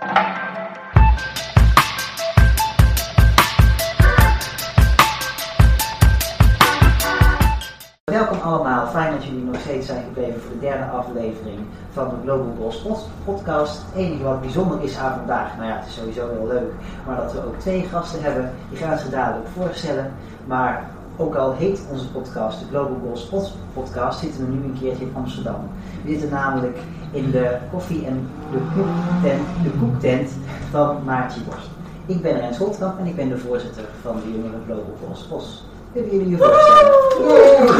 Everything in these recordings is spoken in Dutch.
Welkom allemaal, fijn dat jullie nog steeds zijn gebleven voor de derde aflevering van de Global Goals podcast. Het enige wat bijzonder is aan vandaag, nou ja, het is sowieso heel leuk, maar dat we ook twee gasten hebben, die gaan zich dadelijk voorstellen. Maar ook al heet onze podcast de Global Goals podcast, zitten we nu een keertje in Amsterdam. We zitten namelijk in de koffie- en de koektent, de koektent van Maartje Borst. Ik ben Rens Holtkamp en ik ben de voorzitter van de Jongeren Global Goals Willen jullie je voorstellen?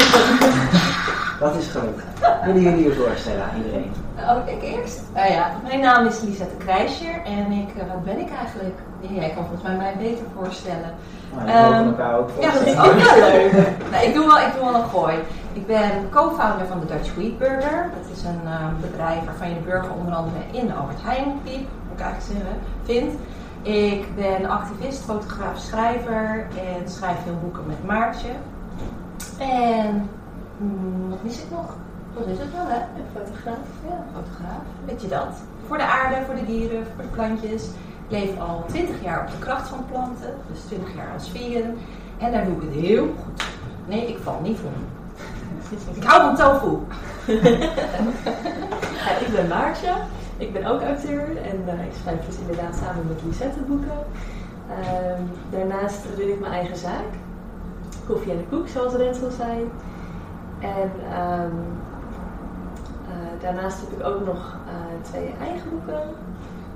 Dat is gelukt. Willen jullie je voorstellen aan iedereen? Oh, ik eerst? Nou ja, mijn naam is Lisette Krijsjer en ik, uh, wat ben ik eigenlijk? Jij kan volgens mij mij beter voorstellen. Nou, we mogen elkaar ook Ja, dat is voorstellen. ook leuk. nou, ik, doe wel, ik doe wel een gooi. Ik ben co-founder van de Dutch Wheat Burger. Dat is een uh, bedrijf waarvan je de burger onder andere in de Albert Heijn piep, moet ik eigenlijk zeggen, vindt. Ik ben activist, fotograaf, schrijver en schrijf veel boeken met Maartje. En mm, wat mis ik nog? Dat is het wel, hè? Een fotograaf. Ja, fotograaf. Weet je dat? Voor de aarde, voor de dieren, voor de plantjes. Ik leef al 20 jaar op de kracht van planten, dus 20 jaar als vegan. En daar doe ik het heel goed. Nee, ik val niet voor. Ik hou van tofu. Ik ben Maartje. Ik ben ook auteur en uh, ik schrijf dus inderdaad samen met Lisette boeken. Uh, daarnaast run ik mijn eigen zaak. Koffie en de koek, zoals Rens al zei. En um, uh, daarnaast heb ik ook nog uh, twee eigen boeken.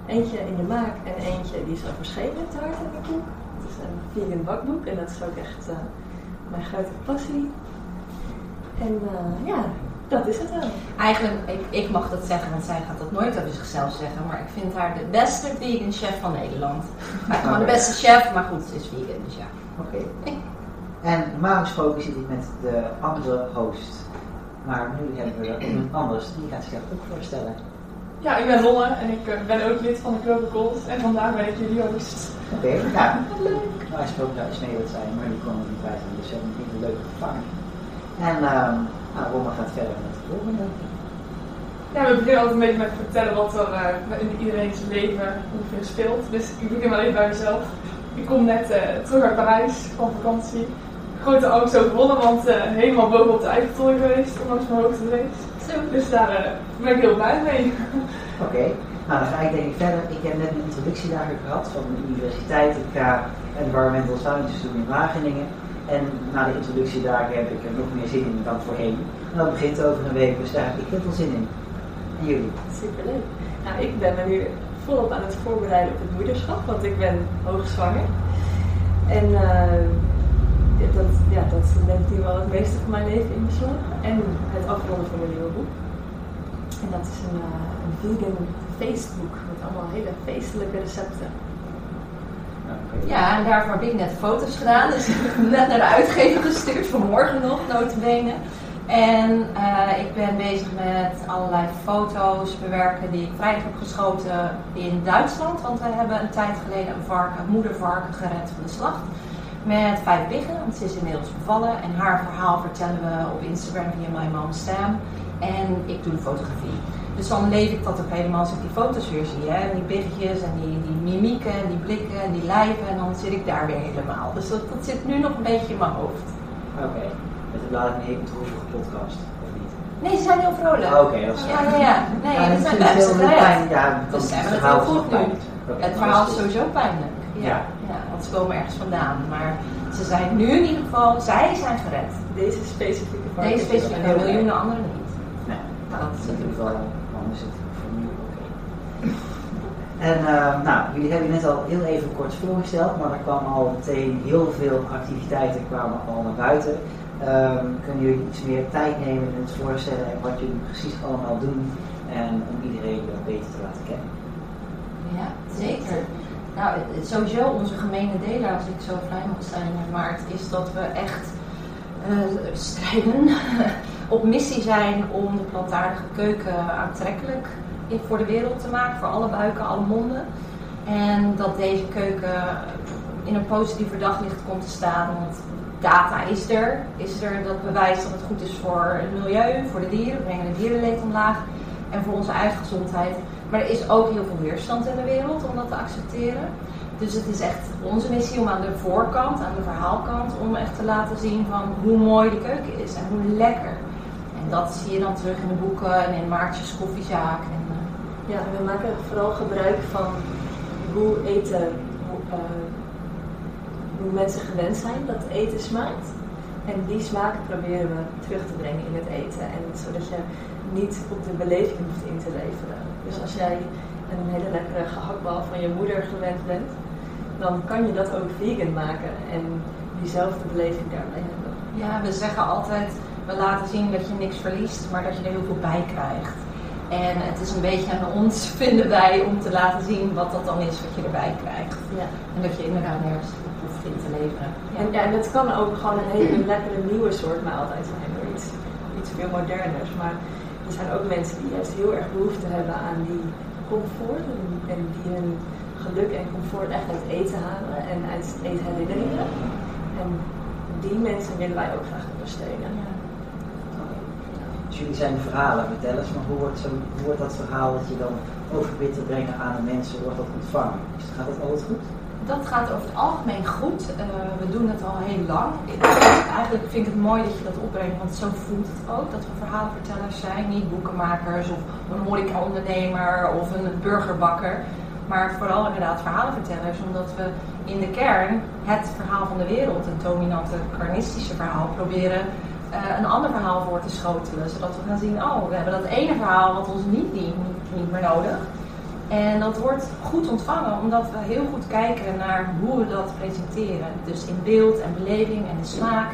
Eentje in de maak en eentje die is al verschenen, Te hard en de koek. Het is een vegan bakboek en dat is ook echt mijn grote passie. En ja, dat is het wel. Eigenlijk, ik, ik mag dat zeggen, want zij gaat dat nooit over zichzelf zeggen. Maar ik vind haar de beste vegan chef van Nederland. Maar gewoon de beste chef, maar goed, ze is vegan, dus ja. Oké. Okay. En normaal gesproken zit ik met de andere host. Maar nu hebben we iemand anders, die gaat zich ook voorstellen. Ja, ik ben Lolle en ik ben ook lid van de Global Goals en vandaag ben ik jullie host. Oké, okay, ja. Wat leuk. Normaal gesproken zou Snee wat zijn, maar die kon er niet bij zijn, dus we hebben een hele leuke vervanging. En um, nou, Roma gaat verder met het volgende. Ja, we beginnen altijd een beetje met vertellen wat er uh, in iedereen's leven ongeveer speelt. Dus ik begin wel even bij mezelf. Ik kom net uh, terug uit Parijs van vakantie. Grote angst overwonnen, want uh, helemaal boven op de Eiffeltoren geweest, ondanks mijn hoogtevrees. Dus daar ben ik heel blij mee. Oké, okay. nou dan ga ik denk ik verder. Ik heb net een introductiedagen gehad van de universiteit. Ik ga Environmental Sciences doen in Wageningen. En na de introductiedagen heb ik er nog meer zin in dan voorheen. En dat begint over een week, dus daar heb ik heel veel zin in. En jullie? Superleuk. Nou, ik ben me nu volop aan het voorbereiden op het moederschap, want ik ben hoogzwanger. En uh, dat, ja, dat nu wel het meeste van mijn leven in beslag. En het afronden van mijn nieuwe boek. En dat is een, uh, een vegan feestboek met allemaal hele feestelijke recepten. Ja, en daarvoor heb ik net foto's gedaan. Dus ik heb net naar de uitgever gestuurd, vanmorgen nog, notabene. En uh, ik ben bezig met allerlei foto's bewerken die ik vrijdag heb geschoten in Duitsland. Want we hebben een tijd geleden een, varken, een moedervarken gered van de slacht. Met vijf biggen, want ze is inmiddels bevallen. En haar verhaal vertellen we op Instagram via My Mom Stam. En ik doe de fotografie. Dus dan leef ik dat ook helemaal als ik die foto's weer zie. Hè? Die biggetjes en die, die mimieken en die blikken en die lijven. En dan zit ik daar weer helemaal. Dus dat, dat zit nu nog een beetje in mijn hoofd. Oké. Okay. Met een laat een hele droevige podcast, of niet? Nee, ze zijn heel vrolijk. Oh, Oké, okay, dat is Ja, ja, ja. Nee, ja, dat zijn heel best pijn. Ja, dus ze het het heel goed nu. Okay, het verhaal is sowieso pijnlijk. Ja. ja. ja, want ze komen ergens vandaan. Maar ze zijn nu in ieder geval, zij zijn gered. Deze specifieke. Deze specifieke, en miljoenen anderen niet. Nee, nou, dat is natuurlijk wel En uh, nou, jullie hebben net al heel even kort voorgesteld, maar er kwam al meteen heel veel activiteiten kwamen al naar buiten. Um, kunnen jullie iets meer tijd nemen in het voorstellen en wat jullie precies allemaal doen en om iedereen beter te laten kennen? Ja, zeker. Nou, sowieso onze gemene delen, als ik zo vrij mag zijn, Maart, is dat we echt uh, strijden, op missie zijn om de plantaardige keuken aantrekkelijk voor de wereld te maken, voor alle buiken, alle monden. En dat deze keuken in een positiever daglicht komt te staan, want data is er. Is er dat bewijst dat het goed is voor het milieu, voor de dieren, we brengen het dierenleed omlaag. en voor onze eigen gezondheid. Maar er is ook heel veel weerstand in de wereld om dat te accepteren. Dus het is echt onze missie om aan de voorkant, aan de verhaalkant, om echt te laten zien van hoe mooi de keuken is en hoe lekker. Dat zie je dan terug in de boeken en in Maartjes koffiezaak. En, uh, ja, we maken vooral gebruik van hoe eten, hoe, uh, hoe mensen gewend zijn dat eten smaakt. En die smaken proberen we terug te brengen in het eten. En zodat je niet op de beleving hoeft in te leveren. Dus als jij een hele lekkere gehaktbal van je moeder gewend bent, dan kan je dat ook vegan maken en diezelfde beleving daarbij hebben. Ja, we zeggen altijd, we laten zien dat je niks verliest, maar dat je er heel veel bij krijgt. En het is een beetje aan ons, vinden wij, om te laten zien wat dat dan is wat je erbij krijgt. Ja. En dat je inderdaad nergens hoeft in te leveren. Ja. En, ja, en het kan ook gewoon een hele lekkere nieuwe soort maaltijd zijn. Iets, iets veel moderners. Maar er zijn ook mensen die juist heel erg behoefte hebben aan die comfort. En, en die hun geluk en comfort echt uit eten halen en uit eetherinneringen. En die mensen willen wij ook graag ondersteunen. Ja. Dus jullie zijn verhalen vertellers, maar hoe wordt, zo, hoe wordt dat verhaal dat je dan over te brengen aan de mensen, wordt dat ontvangen? Dus gaat dat altijd goed? Dat gaat over het algemeen goed. Uh, we doen het al heel lang. Eigenlijk vind ik het mooi dat je dat opbrengt, want zo voelt het ook. Dat we verhalenvertellers zijn, niet boekenmakers of een horeca-ondernemer of een burgerbakker. Maar vooral inderdaad verhalenvertellers, omdat we in de kern het verhaal van de wereld, het dominante carnistische verhaal, proberen uh, een ander verhaal voor te schotelen. Zodat we gaan zien, oh, we hebben dat ene verhaal wat ons niet dient, niet, niet meer nodig. En dat wordt goed ontvangen, omdat we heel goed kijken naar hoe we dat presenteren. Dus in beeld en beleving en de smaak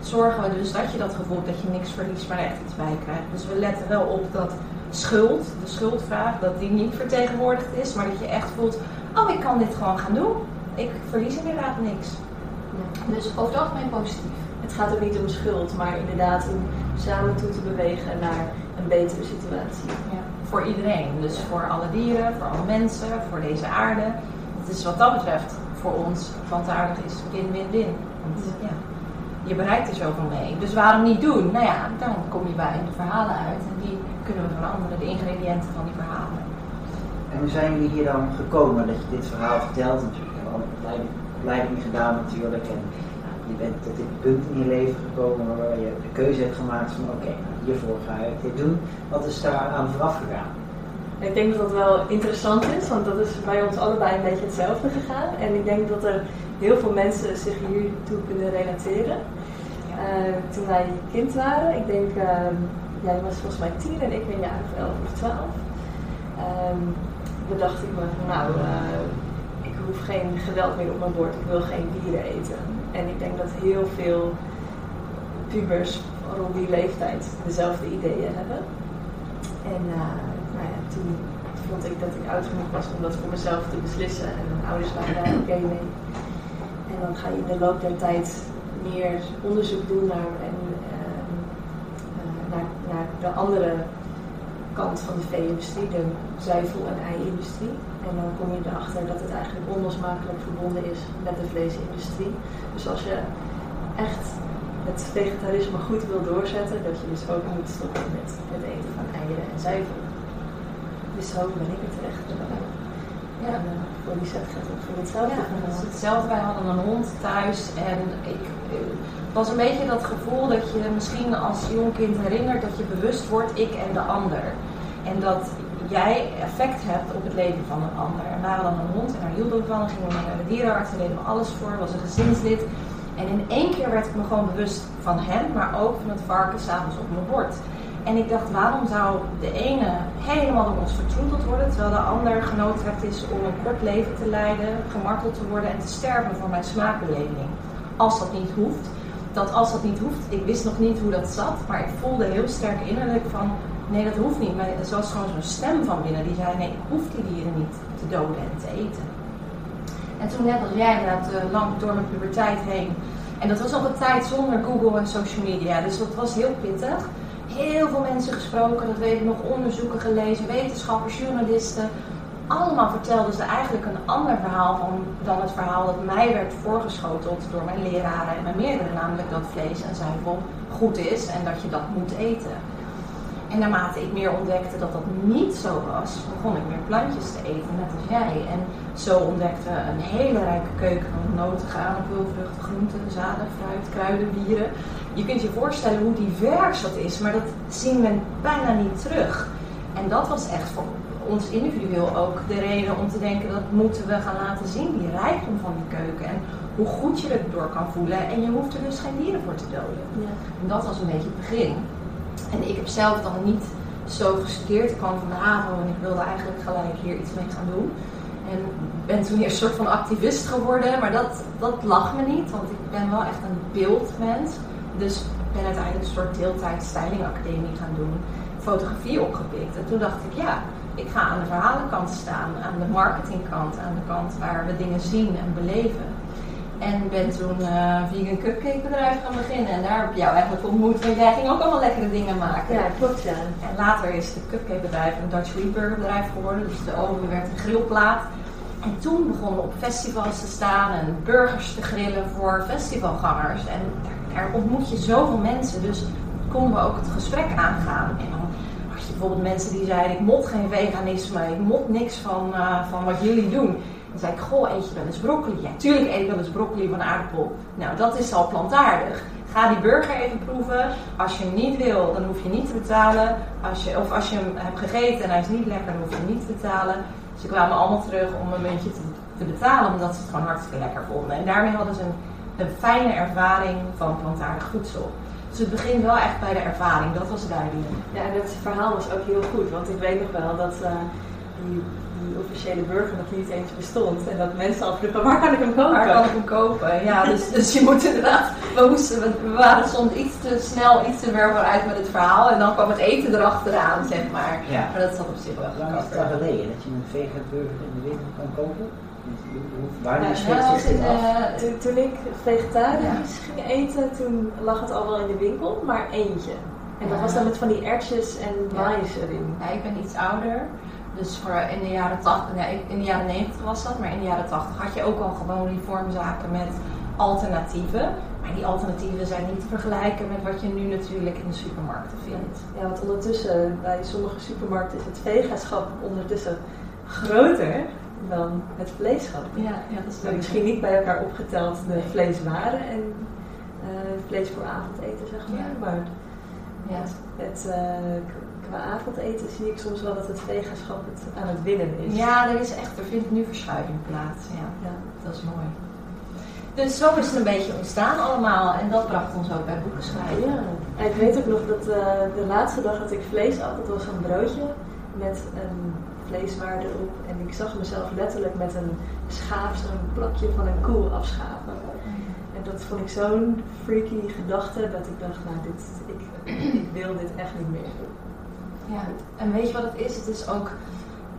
zorgen we dus dat je dat gevoel dat je niks verliest, maar echt iets bij krijgt. Dus we letten wel op dat schuld, de schuldvraag, dat die niet vertegenwoordigd is, maar dat je echt voelt, oh ik kan dit gewoon gaan doen. Ik verlies inderdaad niks. Dus over het algemeen positief. Het gaat ook niet om schuld, maar inderdaad om samen toe te bewegen naar een betere situatie. Ja, voor iedereen. Dus voor alle dieren, voor alle mensen, voor deze aarde. Het is wat dat betreft voor ons plantaardig is win-win-win. Want ja, je bereikt er zoveel mee. Dus waarom niet doen? Nou ja, dan kom je bij de verhalen uit. En die kunnen we veranderen, de ingrediënten van die verhalen. En hoe zijn jullie hier dan gekomen dat je dit verhaal vertelt? Natuurlijk, je hebt al een opleiding gedaan natuurlijk. En je bent tot dit punt in je leven gekomen waar je de keuze hebt gemaakt van oké, okay, nou, hiervoor ga ik dit doen. Wat is daar aan vooraf gegaan? Ik denk dat dat wel interessant is, want dat is bij ons allebei een beetje hetzelfde gegaan. En ik denk dat er heel veel mensen zich hiertoe kunnen relateren. Uh, toen wij kind waren, ik denk, uh, jij was volgens mij tien en ik ben jaar of elf of twaalf. Um, bedacht ik me van nou, uh, ik hoef geen geweld meer op mijn bord, ik wil geen dieren eten. En ik denk dat heel veel pubers rond die leeftijd dezelfde ideeën hebben. En nou ja, toen vond ik dat ik oud genoeg was om dat voor mezelf te beslissen. En mijn ouders waren daar oké okay mee. En dan ga je in de loop der tijd meer onderzoek doen naar, en, uh, naar, naar de andere kant van de vee-industrie, de zuivel- en ei-industrie. En dan kom je erachter dat het eigenlijk onlosmakelijk verbonden is met de vleesindustrie. Dus als je echt het vegetarisme goed wil doorzetten, dat je dus ook moet stoppen met het eten van eieren en zuivel. Dus zo ben ik er terecht. Ja, en uh, voor die zet gaat het voor hetzelfde. Het is hetzelfde. Wij hadden een hond thuis en ik, het was een beetje dat gevoel dat je misschien als jong kind herinnert dat je bewust wordt, ik en de ander. En dat jij effect hebt op het leven van een ander. En wij hadden een hond en daar hielden we van. Dan gingen we naar de dierenarts en deden we alles voor. was een gezinslid. En in één keer werd ik me gewoon bewust van hem, maar ook van het varken s'avonds op mijn bord. En ik dacht, waarom zou de ene helemaal door ons vertroeteld worden, terwijl de ander genoodzaakt is om een kort leven te leiden, gemarteld te worden en te sterven voor mijn smaakbeleving. Als dat niet hoeft. Dat als dat niet hoeft, ik wist nog niet hoe dat zat, maar ik voelde heel sterk innerlijk van, nee dat hoeft niet. Maar er was gewoon zo'n stem van binnen die zei, nee ik hoef die dieren niet te doden en te eten. En toen net als jij inderdaad uh, lang door mijn puberteit heen. En dat was nog een tijd zonder Google en social media, dus dat was heel pittig heel veel mensen gesproken, dat weet ik nog, onderzoeken gelezen, wetenschappers, journalisten. Allemaal vertelden ze eigenlijk een ander verhaal van, dan het verhaal dat mij werd voorgeschoteld door mijn leraren en mijn meerdere, namelijk dat vlees en zuivel goed is en dat je dat moet eten. En naarmate ik meer ontdekte dat dat niet zo was, begon ik meer plantjes te eten, net als jij. En zo ontdekte een hele rijke keuken van noten, granen, pulvruchten, groenten, zaden, fruit, kruiden, bieren. Je kunt je voorstellen hoe divers dat is, maar dat zien we bijna niet terug. En dat was echt voor ons individueel ook de reden om te denken dat moeten we gaan laten zien, die rijkdom van die keuken. En hoe goed je het door kan voelen. En je hoeft er dus geen dieren voor te doden. Ja. En dat was een beetje het begin. En ik heb zelf dan niet zo gestudeerd. Ik kwam van de HAVO en ik wilde eigenlijk gelijk hier iets mee gaan doen. En ben toen eerst een soort van activist geworden, maar dat, dat lag me niet, want ik ben wel echt een beeldmens. Dus ben uiteindelijk een soort deeltijd stylingacademie gaan doen, fotografie opgepikt. En toen dacht ik, ja, ik ga aan de verhalenkant staan, aan de marketingkant, aan de kant waar we dingen zien en beleven. En ben toen uh, vegan cupcake bedrijf gaan beginnen. En daar heb ik jou eigenlijk ontmoet. Want jij ging ook allemaal lekkere dingen maken. Ja, klopt ja. En later is het cupcake bedrijf een Dutch Reaper bedrijf geworden. Dus de oven werd een grillplaat. En toen begonnen we op festivals te staan en burgers te grillen voor festivalgangers. En daar, daar ontmoet je zoveel mensen. Dus konden we ook het gesprek aangaan. En dan had je bijvoorbeeld mensen die zeiden: Ik mot geen veganisme, ik mot niks van, uh, van wat jullie doen. Dan zei ik, goh, eet je wel eens broccoli? Ja, tuurlijk eet ik wel eens broccoli van aardappel. Nou, dat is al plantaardig. Ga die burger even proeven. Als je hem niet wil, dan hoef je niet te betalen. Als je, of als je hem hebt gegeten en hij is niet lekker, dan hoef je hem niet te betalen. Ze kwamen allemaal terug om een muntje te, te betalen, omdat ze het gewoon hartstikke lekker vonden. En daarmee hadden ze een, een fijne ervaring van plantaardig voedsel. Dus het begint wel echt bij de ervaring, dat was duidelijk. Ja, en het verhaal was ook heel goed, want ik weet nog wel dat die officiële burger nog niet eens bestond. En dat mensen al vroegen, waar kan ik hem kopen? Waar kan ik hem kopen? Ja, dus, dus je moet inderdaad, we, moesten, we waren soms iets te snel, iets te ver vooruit met het verhaal. En dan kwam het eten erachteraan, zeg maar. Ja. Maar dat zat op zich wel Lang is het al geleden dat je een vegan burger in de winkel kan kopen? Waar Ja, die schrik nou, in eh, af? Toen, ik vegetarisch ging eten, toen lag het al wel in de winkel, maar eentje. En dat Ja. was dan met van die ertjes en Ja. maïs erin. Ja, ik ben iets ouder. Dus voor in de jaren 80, nee, in de jaren 90 was dat, maar in de jaren 80 had je ook al gewoon die vormzaken met alternatieven. Maar die alternatieven zijn niet te vergelijken met wat je nu natuurlijk in de supermarkten vindt. Ja, want ondertussen, bij sommige supermarkten is het vegaschap ondertussen groter dan het vleeschap. Ja, ja dat is Nou, misschien niet bij elkaar opgeteld de vleeswaren en eh, vlees voor avondeten, zeg maar. Ja. Maar Ja. het, het, eh, qua avondeten zie ik soms wel dat het vegaschap het aan het winnen is. ja, er is echt, er vindt nu verschuiving plaats. Ja, Ja. dat is mooi. Dus zo is het een beetje ontstaan allemaal en dat bracht ons ook bij boeken schrijven. Ja, en ik weet ook nog dat eh, de laatste dag dat ik vlees at, dat was een broodje met een vleeswaar erop. En ik zag mezelf letterlijk met een schaaf zo'n plakje van een koe afschaven. En dat vond ik zo'n freaky gedachte dat ik dacht, nou dit, ik, ik wil dit echt niet meer. Ja, en weet je wat het is? Het is ook,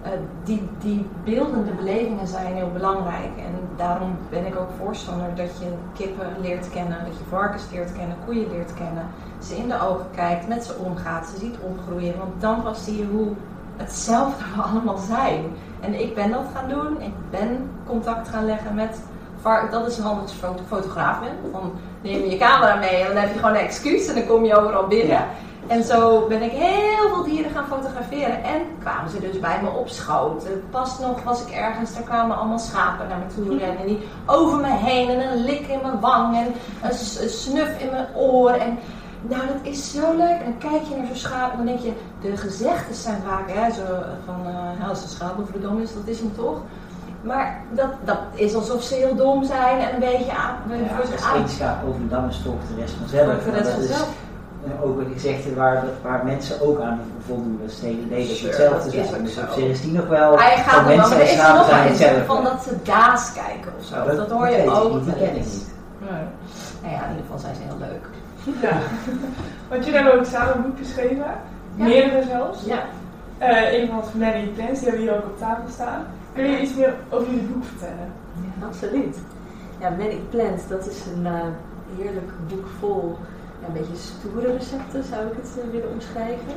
eh, die, die beeldende belevingen zijn heel belangrijk. En daarom ben ik ook voorstander dat je kippen leert kennen, dat je varkens leert kennen, koeien leert kennen. Ze in de ogen kijkt, met ze omgaat, ze ziet opgroeien. Want dan pas zie je hoe hetzelfde we allemaal zijn. En ik ben dat gaan doen. Ik ben contact gaan leggen met dat is handig je foto- fotograaf. Dan neem je je camera mee en dan heb je gewoon een excuus en dan kom je overal binnen. En zo ben ik heel veel dieren gaan fotograferen. En kwamen ze dus bij me op schoot. Pas nog was ik ergens, daar kwamen allemaal schapen naar me toe rennen. Die over me heen en een lik in mijn wang en een, snuf in mijn oor. En nou, dat is zo leuk. En dan kijk je naar zo'n schaap en dan denk je, de gezegden zijn vaak hè, zo van, ja, als een schaap over de dom is, dat is hem toch. Maar dat, dat is alsof ze heel dom zijn en een beetje aan, Ja, voor zich aan. schaap over de dam is, volgt de rest vanzelf. Volgt de rest vanzelf. Ook een gezegde waar, waar mensen ook aan voldoen. Idee dat je Sure, hetzelfde dat zijn. Dus op zich is die nog wel... Hij van gaat wel, mensen er nog wel hetzelfde. van dat ze daas kijken of zo. Dat, hoor je ik ook. niet, die ken ik niet. Nee. Nou ja, in ieder geval zijn ze heel leuk. Ja. Want jullie hebben ook samen een boek geschreven. Ja. Meerdere zelfs. Ja. Eh een van van Nanny Plans, die hebben hier ook op tafel staan. Kun je iets meer over jullie boek vertellen? Absoluut. Ja, Many Plants, dat is een eh, heerlijk boek vol ja, een beetje stoere recepten, zou ik het eh, willen omschrijven.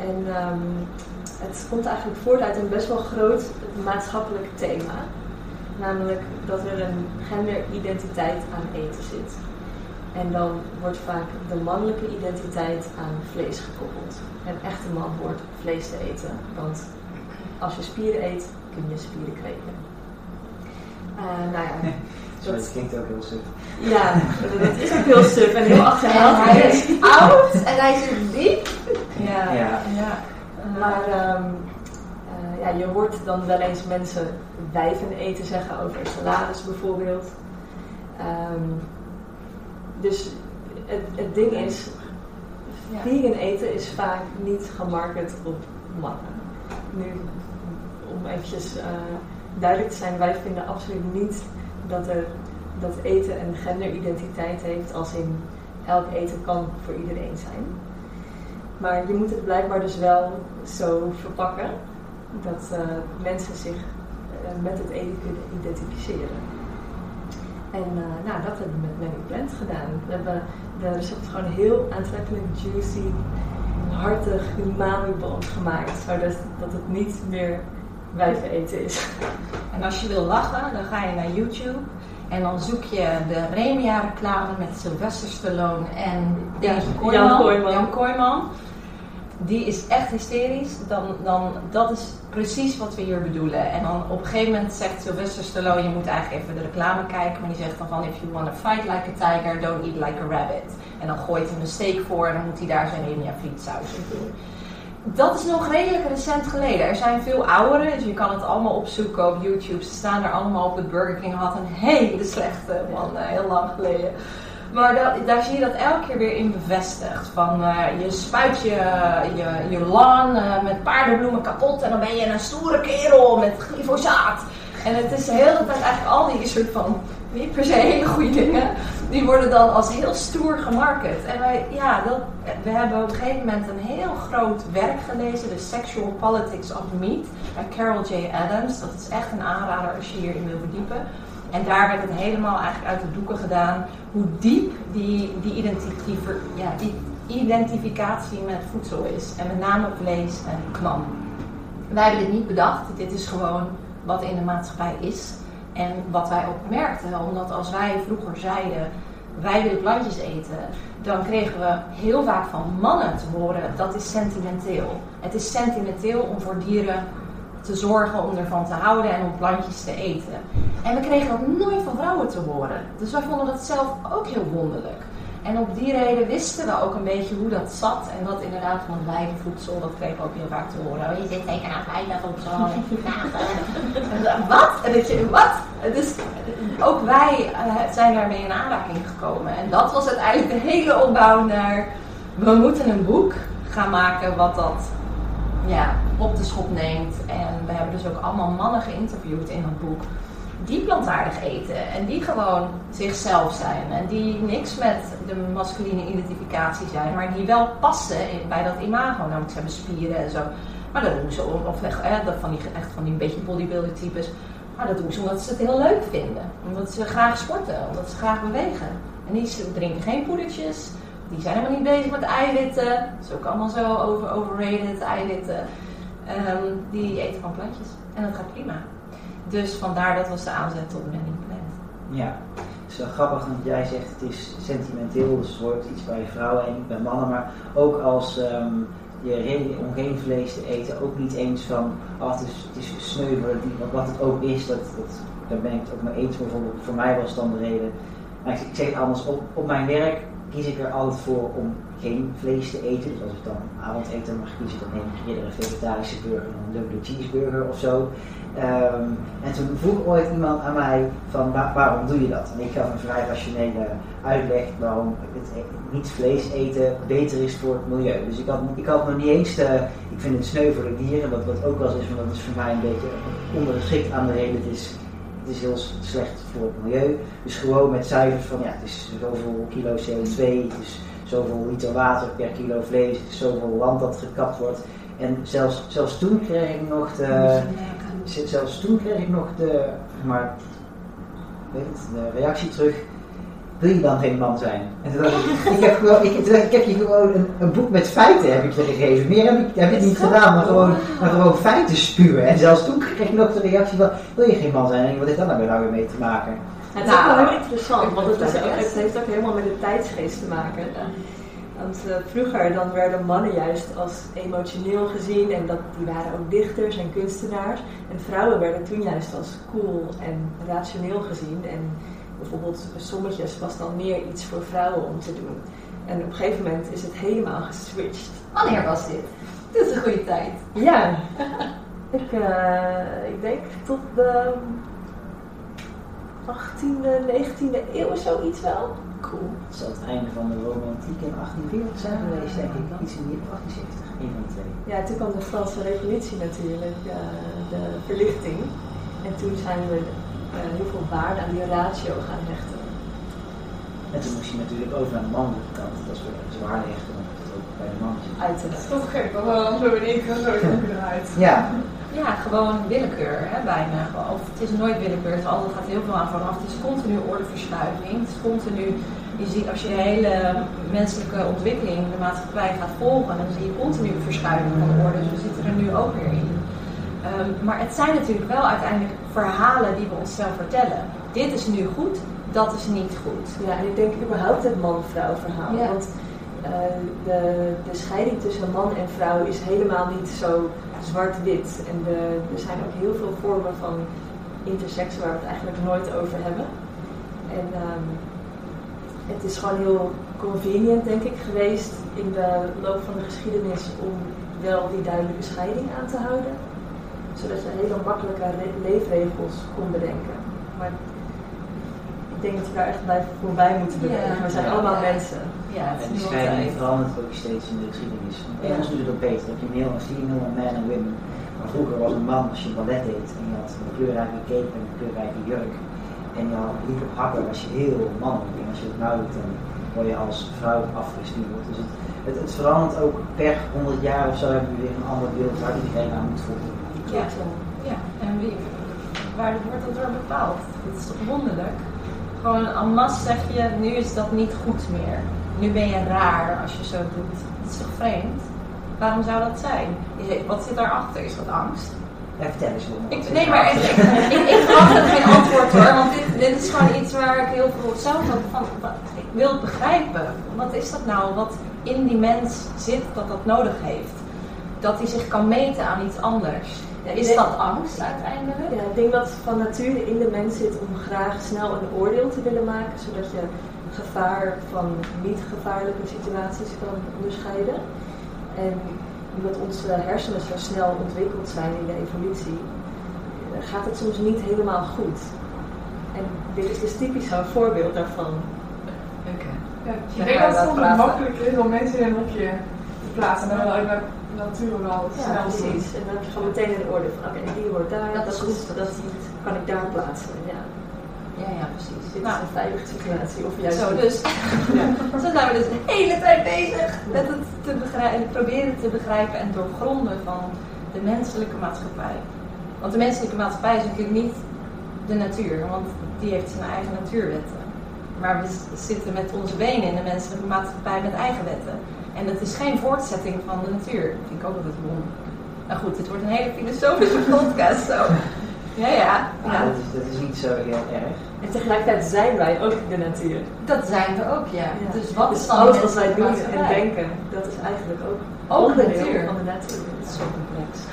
En ehm, het komt eigenlijk voort uit een best wel groot maatschappelijk thema. Namelijk dat er een genderidentiteit aan eten zit. En dan wordt vaak de mannelijke identiteit aan vlees gekoppeld. Een echte man hoort vlees te eten, want als je spieren eet, kun je spieren kweken. Uh, nou ja, Sorry, dat klinkt ook heel suf. Ja, dat is ook heel suf en heel achterhaald. hij is oud en hij zit diep. Ja, Ja. ja. maar ehm, eh, ja, je hoort dan wel eens mensen wijven eten zeggen over salades bijvoorbeeld. Ehm, dus het, het ding is, vegan eten is vaak niet gemarket op mannen. Nu, om eventjes eh, duidelijk te zijn, wij vinden absoluut niet dat, er, dat eten een genderidentiteit heeft, als in elk eten kan voor iedereen zijn. Maar je moet het blijkbaar dus wel zo verpakken dat eh, mensen zich eh, met het eten kunnen identificeren. En eh, nou, dat hebben we met Menu Plant gedaan. We hebben de recept gewoon heel aantrekkelijk, juicy, hartig, umami-band gemaakt. Zodat dat het niet meer eten is. En als je wil lachen, dan ga je naar YouTube. En dan zoek je de Remia-reclame met Sylvester Stallone en Jan Kooijman. Jan Kooijman. Die is echt hysterisch. Dan, dan, dat is precies wat we hier bedoelen. En dan op een gegeven moment zegt Sylvester Stallone, je moet eigenlijk even de reclame kijken. Maar die zegt dan van, if you want to fight like a tiger, don't eat like a rabbit. En dan gooit hij een steak voor en dan moet hij daar zijn Remia frietsaus in doen. Dat is nog redelijk recent geleden. Er zijn veel oudere, dus je kan het allemaal opzoeken op YouTube. Ze staan er allemaal op. Het Burger King had een hele slechte van eh, heel lang geleden. Maar da- daar zie je dat elke keer weer in bevestigd. Van eh, je spuit je, je, je lawn eh, met paardenbloemen kapot en dan ben je een stoere kerel met glyfosaat. En het is de hele tijd eigenlijk al die soort van, niet per se hele goede dingen, die worden dan als heel stoer gemarket. En wij, ja, dat, we hebben op een gegeven moment een heel groot werk gelezen, The Sexual Politics of Meat, bij Carol J. Adams. Dat is echt een aanrader als je hierin wil verdiepen. En daar werd het helemaal eigenlijk uit de doeken gedaan hoe diep die, die, ja, die identificatie met voedsel is. En met name vlees en kwam. Wij hebben dit niet bedacht. Dit is gewoon wat in de maatschappij is. En wat wij ook merkten, omdat als wij vroeger zeiden wij willen plantjes eten, dan kregen we heel vaak van mannen te horen dat is sentimenteel. Het is sentimenteel om voor dieren te zorgen, om ervan te houden en om plantjes te eten. En we kregen dat nooit van vrouwen te horen. Dus wij vonden dat zelf ook heel wonderlijk. En op die reden wisten we ook een beetje hoe dat zat. En dat inderdaad van het wijvenvoedsel, dat kreeg ook heel vaak te horen. Oh, je zit zeker aan. En dan, wat? En dat je, wat? Dus ook wij eh, zijn daarmee in aanraking gekomen. En dat was uiteindelijk de hele opbouw naar... We moeten een boek gaan maken wat dat ja, op de schop neemt. En we hebben dus ook allemaal mannen geïnterviewd in dat boek. Die plantaardig eten en die gewoon zichzelf zijn. En die niks met de masculine identificatie zijn, maar die wel passen bij dat imago. Namelijk ze hebben spieren en zo. Maar dat doen ze om, of echt, van die, echt van die beetje bodybuilder types. Maar dat doen ze omdat ze het heel leuk vinden. Omdat ze graag sporten, omdat ze graag bewegen. En die drinken geen poedertjes. Die zijn helemaal niet bezig met eiwitten. Dat is ook allemaal zo over, overrated, eiwitten. Ehm, die eten van plantjes. En dat gaat prima. Dus vandaar dat was de aanzet tot Many Plant. Ja, het is wel grappig dat jij zegt het is sentimenteel, dus het hoort iets bij vrouwen en niet bij mannen, maar ook als ehm, je reden om geen vlees te eten, ook niet eens van, oh, het, is, het is wat het ook is, dat, dat, daar ben ik het ook mee eens. Bijvoorbeeld, voor mij was dan de reden, ik, ik zeg anders, op, op mijn werk kies ik er altijd voor om geen vlees te eten. Dus als ik dan avondeten mag kiezen, dan neem ik eerder een vegetarische burger dan een dubbele cheeseburger of zo. Ehm, en toen vroeg ooit iemand aan mij van "Wa- waarom doe je dat? En ik gaf een vrij rationele uitleg waarom het e- niet vlees eten beter is voor het milieu. Dus ik had, ik had nog niet eens de, ik vind het sneu voor de dieren, wat, wat ook wel is, want dat is voor mij een beetje ondergeschikt aan de reden. Het is, het is heel slecht voor het milieu. Dus gewoon met cijfers van ja, het is zoveel kilo CO2, het is zoveel liter water per kilo vlees, het is zoveel land dat gekapt wordt. En zelfs, zelfs toen kreeg ik nog de, zelfs toen kreeg ik nog de, maar, weet het, de reactie terug. Wil je dan geen man zijn? En toen dacht ik, ik heb, gewoon, ik, toen dacht ik, ik heb je gewoon een, een boek met feiten heb ik je gegeven. Meer heb ik, heb ik niet gedaan, maar gewoon, maar gewoon feiten spuwen. En zelfs toen kreeg ik nog de reactie van, wil je geen man zijn? En wat heeft dat nou weer nou weer mee te maken? Het is ook Nou, wel heel interessant, want het, is ook, het heeft ook helemaal met de tijdsgeest te maken. Want eh, vroeger dan werden mannen juist als emotioneel gezien en dat, die waren ook dichters en kunstenaars. En vrouwen werden toen juist als cool en rationeel gezien. En bijvoorbeeld sommetjes was dan meer iets voor vrouwen om te doen. En op een gegeven moment is het helemaal geswitcht. Wanneer was dit? Dit is een goede tijd. Ja, ik, eh, ik denk tot de 18e, 19e eeuw zoiets wel. Cool. Het zal het einde van de romantiek in 1840 zijn geweest, denk ik. Iets in die 1870, een van de twee. Ja, toen kwam de Franse revolutie natuurlijk, eh, de verlichting. En toen zijn we heel veel waarde aan die ratio gaan hechten. En toen moest je natuurlijk over aan de mannelijke kant. Dat is weer zwaar hechten, dan wordt het ook bij de mannetjes. Dat Uiteraard. is toch gek, want dan zo in één keer zo eruit. Ja, Ja, gewoon willekeur, hè, bijna. Of het is nooit willekeur, het altijd gaat heel veel aan vooraf. Het is continu ordeverschuiving. Het is continu, je ziet als je de hele menselijke ontwikkeling, de maatschappij gaat volgen, dan zie je continu verschuiving van de orde. Dus we zitten er nu ook weer in. Ehm, maar het zijn natuurlijk wel uiteindelijk verhalen die we onszelf vertellen. Dit is nu goed, dat is niet goed. Ja, en ik denk überhaupt het man-vrouw verhaal. Ja. Want eh, de, de scheiding tussen man en vrouw is helemaal niet zo zwart-wit. En de, er zijn ook heel veel vormen van intersex waar we het eigenlijk nooit over hebben. En ehm, het is gewoon heel convenient, denk ik, geweest in de loop van de geschiedenis om wel die duidelijke scheiding aan te houden. Zodat je hele makkelijke re- leefregels kon bedenken. Maar ik denk dat we daar echt bij voorbij moeten bewegen. Ja. we zijn allemaal Ja. mensen. Ja, het en die scheiding verandert ook steeds in de geschiedenis. Ja. Engels doet het ook beter. Dan heb je male en female, man en women. Maar vroeger was een man als je ballet deed en je had een kleurrijke cape en een kleurrijke jurk. En je had liep op hakken, was je heel mannelijk. En als je het nou doet, dan word je als vrouw afgestuurd. Dus het, het, het verandert ook per 100 jaar of zo hebben we weer een ander beeld waar iedereen aan moet voldoen. Ja. Ja, en wie, waar wordt dat door bepaald? Dat is toch wonderlijk? Gewoon en masse zeg je, nu is dat niet goed meer. Nu ben je raar als je zo doet. Dat is toch vreemd? Waarom zou dat zijn? Wat zit daarachter? Is dat angst? Ja, vertel eens. Ik, nee, maar ik, ik, ik, er geen antwoord hoor, want dit, dit is gewoon iets waar ik heel veel zelf van, wat- ik wil het begrijpen. Wat is dat nou, wat in die mens zit dat dat nodig heeft? Dat hij zich kan meten aan iets anders. Ja, Is denk- dat angst uiteindelijk? Ja, ik denk dat het van nature in de mens zit om graag snel een oordeel te willen maken, zodat je gevaar van niet gevaarlijke situaties kan onderscheiden. En omdat onze hersenen zo snel ontwikkeld zijn in de evolutie, eh, gaat het soms niet helemaal goed. En dit is dus typisch zo'n voorbeeld daarvan. Oké. Ja, Dan ik denk dat het soms makkelijk is om mensen in een hokje te plaatsen. En dan natuur wel Ja, snel doen. precies. En dan heb je gewoon meteen een oordeel van, oké, die hoort daar, Dat dat, is goed, dat dat kan ik daar plaatsen. Ja, Ja, ja, precies. dit Nou, is een veilige situatie. Of juist zo dus. Zo zijn we dus de hele tijd bezig met het te begrijpen, proberen te begrijpen en doorgronden van de menselijke maatschappij. Want de menselijke maatschappij is natuurlijk niet de natuur, want die heeft zijn eigen natuurwetten. Maar we zitten met onze benen in de menselijke maatschappij met eigen wetten. En dat is geen voortzetting van de natuur. Dat vind ik ook altijd wonderlijk. Nou goed, dit wordt een hele filosofische podcast zo. Ja, ja. Dat, is, dat is niet zo heel erg. En tegelijkertijd zijn wij ook de natuur. Dat zijn we ook, ja. Ja. Dus wat is dan alles de wat wij doen en denken, dat is eigenlijk ook Ook onderdeel natuur. van de natuur. Het is zo complex.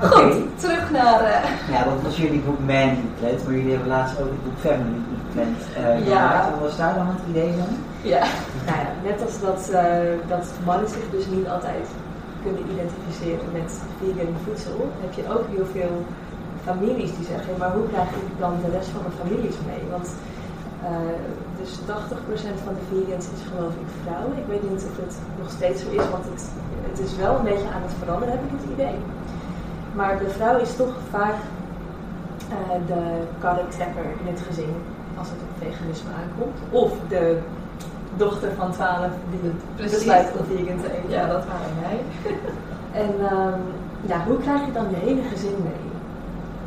Goed, terug naar. eh, Ja, dat was jullie boek Man gepland, maar jullie hebben laatst ook het boek Family Uh, Ja. Wat was daar dan het idee van? ja. Nou ja, net als dat, eh, dat mannen zich dus niet altijd kunnen identificeren met vegan voedsel, heb je ook heel veel families die zeggen, maar hoe krijg ik dan de rest van de families mee? Want eh, dus 80% van de vegans is geloof ik vrouw. Ik weet niet of het nog steeds zo is, want het, het is wel een beetje aan het veranderen, heb ik het idee. Maar de vrouw is toch vaak eh, de karretrekker in het gezin als het op veganisme aankomt. Of de dochter van 12 die Precies. besluit om vegan te eten. ja, dat waren wij. En ehm, ja, hoe krijg je dan je hele gezin mee?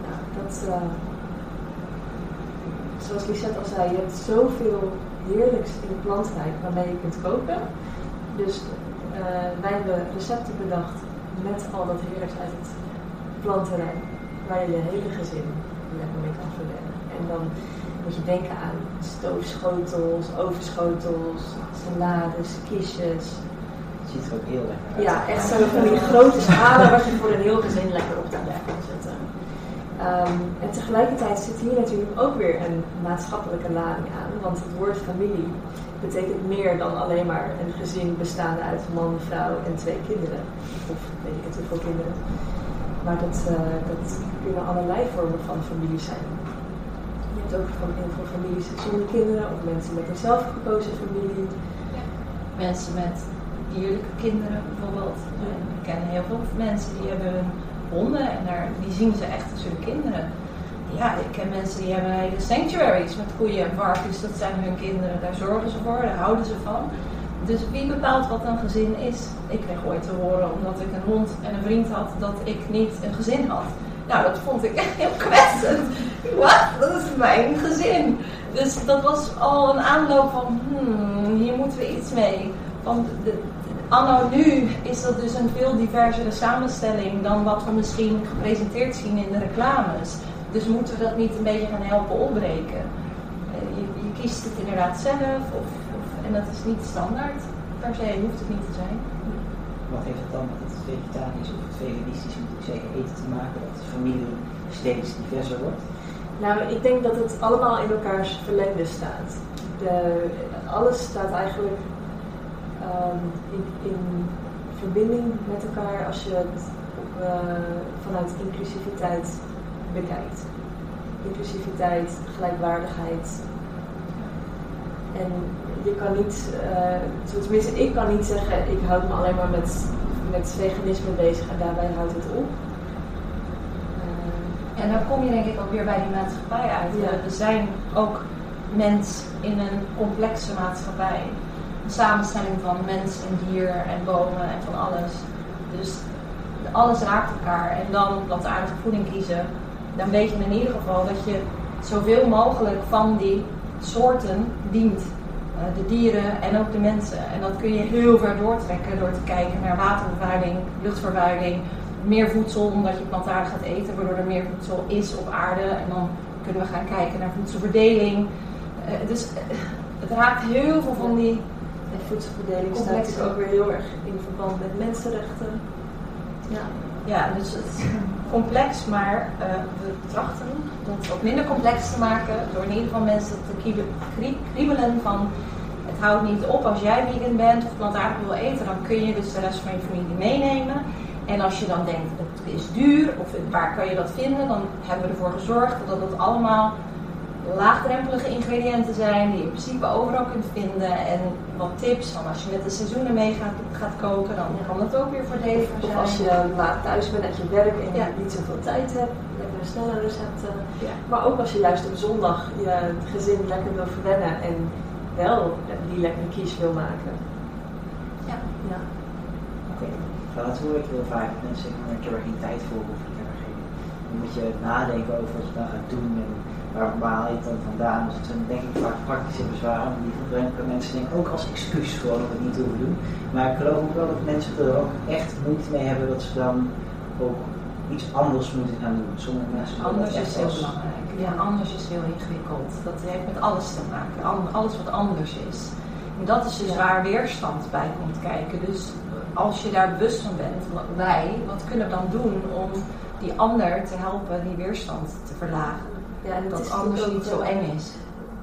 Nou, dat, eh, zoals Lisette al zei, je hebt zoveel heerlijks in het plantrijk waarmee je kunt koken. Dus eh, wij hebben recepten bedacht met al dat heerlijks uit het plantenrijk, waar je je hele gezin lekker mee kan verwennen. En dan moet je denken aan stoofschotels, overschotels, salades, kistjes. Het ziet er ook heel lekker uit. Ja, echt zo van die grote schalen wat je voor een heel gezin lekker op tafel kan zetten. Ehm, en tegelijkertijd zit hier natuurlijk ook weer een maatschappelijke lading aan, want het woord familie betekent meer dan alleen maar een gezin bestaande uit man, vrouw en twee kinderen. Of weet ik het hoeveel kinderen. Maar dat, eh, dat kunnen allerlei vormen van familie zijn. Je hebt ook van heel veel families zonder kinderen of mensen met een zelfgekozen familie. Mensen met dierlijke kinderen bijvoorbeeld. Ik ken heel veel mensen die hebben hun honden en daar, die zien ze echt als hun kinderen. Ja, ik ken mensen die hebben hele sanctuaries met koeien en varkens, dat zijn hun kinderen. Daar zorgen ze voor, daar houden ze van. Dus wie bepaalt wat een gezin is? Ik kreeg ooit te horen, omdat ik een hond en een vriend had, dat ik niet een gezin had. Nou, dat vond ik echt heel kwetsend. Wat? Dat is mijn gezin. Dus dat was al een aanloop van, hmm, hier moeten we iets mee. Want de, anno nu is dat dus een veel diversere samenstelling dan wat we misschien gepresenteerd zien in de reclames. Dus moeten we dat niet een beetje gaan helpen opbreken? Eh, Je, je kiest het inderdaad zelf of, of, en dat is niet standaard. Per se hoeft het niet te zijn. Wat heeft het dan met het vegetarisch of het veganistisch moet zeggen eten te maken dat de familie steeds diverser wordt? Nou, ik denk dat het allemaal in elkaars verlengde staat. De, alles staat eigenlijk ehm, in, in verbinding met elkaar als je het eh, vanuit inclusiviteit bekijkt. Inclusiviteit, gelijkwaardigheid. En je kan niet, uh, tenminste ik kan niet zeggen ik houd me alleen maar met, met veganisme bezig en daarbij houdt het op. En dan kom je denk ik ook weer bij die maatschappij uit. Ja. We zijn ook mens in een complexe maatschappij. Een samenstelling van mens en dier en bomen en van alles. Dus alles raakt elkaar. En dan plantaardige voeding kiezen. Dan weet je in ieder geval dat je zoveel mogelijk van die soorten dient. Eh, de dieren en ook de mensen. En dat kun je heel ver doortrekken door te kijken naar watervervuiling, luchtvervuiling, meer voedsel omdat je plantaardig gaat eten, waardoor er meer voedsel is op aarde. En dan kunnen we gaan kijken naar voedselverdeling. Eh, dus eh, het raakt heel veel van die. En voedselverdeling staat Complexe. natuurlijk ook weer heel erg in verband met mensenrechten. Ja. Ja, dus het is complex, maar eh, we trachten dat wat minder complex te maken door in ieder geval mensen te kriebe- krie- kriebelen van het houdt niet op als jij vegan bent of plantaardig wil eten, dan kun je dus de rest van je familie meenemen. En als je dan denkt het is duur of waar kan je dat vinden, dan hebben we ervoor gezorgd dat het allemaal laagdrempelige ingrediënten zijn die je in principe overal kunt vinden. En wat tips van als je met de seizoenen mee gaat, gaat koken, dan kan dat ook weer voordeliger Of zijn. als je laat thuis bent uit je werk en je Ja. niet zoveel tijd hebt, lekker snelle recepten. Ja. Maar ook als je juist op zondag je gezin lekker wil verwennen en wel die lekkere kies wil maken. Ja. Ja. Oké. Dat hoor ik heel vaak. Mensen zeggen, "Maar ik heb er geen tijd voor of ik heb er geen... Dan moet je nadenken over wat je dan gaat doen en waar, waar haal je het dan vandaan. Dus het zijn denk ik vaak praktische bezwaren. Die gebruiken mensen denk ik ook als excuus gewoon om het niet te hoeven doen. Maar ik geloof ook wel dat mensen er ook echt moeite mee hebben dat ze dan ook iets anders moeten gaan doen. Sommige mensen Anders is heel belangrijk. Ja, anders is heel ingewikkeld. Dat heeft met alles te maken. Alles wat anders is. En dat is dus Ja. waar weerstand bij komt kijken. Dus als je daar bewust van bent, wij, wat kunnen we dan doen om die ander te helpen die weerstand te verlagen? Ja, en het Dat anders niet zo eng is.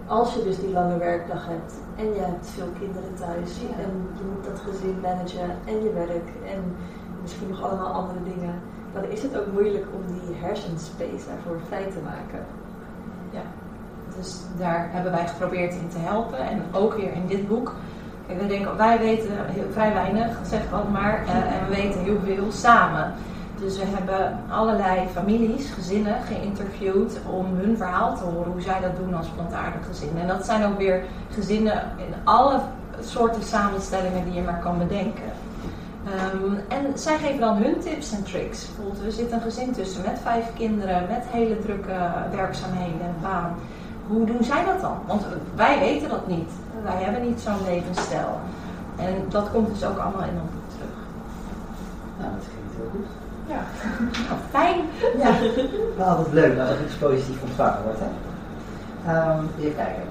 Als je dus die lange werkdag hebt en je hebt veel kinderen thuis Ja. en je moet dat gezin managen en je werk en misschien nog allemaal andere dingen, dan is het ook moeilijk om die hersenspace daarvoor vrij te maken. Dus daar hebben wij geprobeerd in te helpen. En ook weer in dit boek. We denken, wij weten heel, vrij weinig, zeg ik altijd maar. eh, en we weten heel veel samen. Dus we hebben allerlei families, gezinnen geïnterviewd om hun verhaal te horen. Hoe zij dat doen als plantaardig gezin. En dat zijn ook weer gezinnen in alle soorten samenstellingen die je maar kan bedenken. Ehm, en zij geven dan hun tips en tricks. Bijvoorbeeld, er zit een gezin tussen met vijf kinderen, met hele drukke werkzaamheden en baan. Hoe doen zij dat dan? Want wij weten dat niet. Wij hebben niet zo'n levensstijl. En dat komt dus ook allemaal in ons boek terug. Nou, dat klinkt heel goed. Ja. Nou, fijn. Ja, wel altijd leuk als er iets positief ontvangen wordt. Hè? Ehm, even kijken.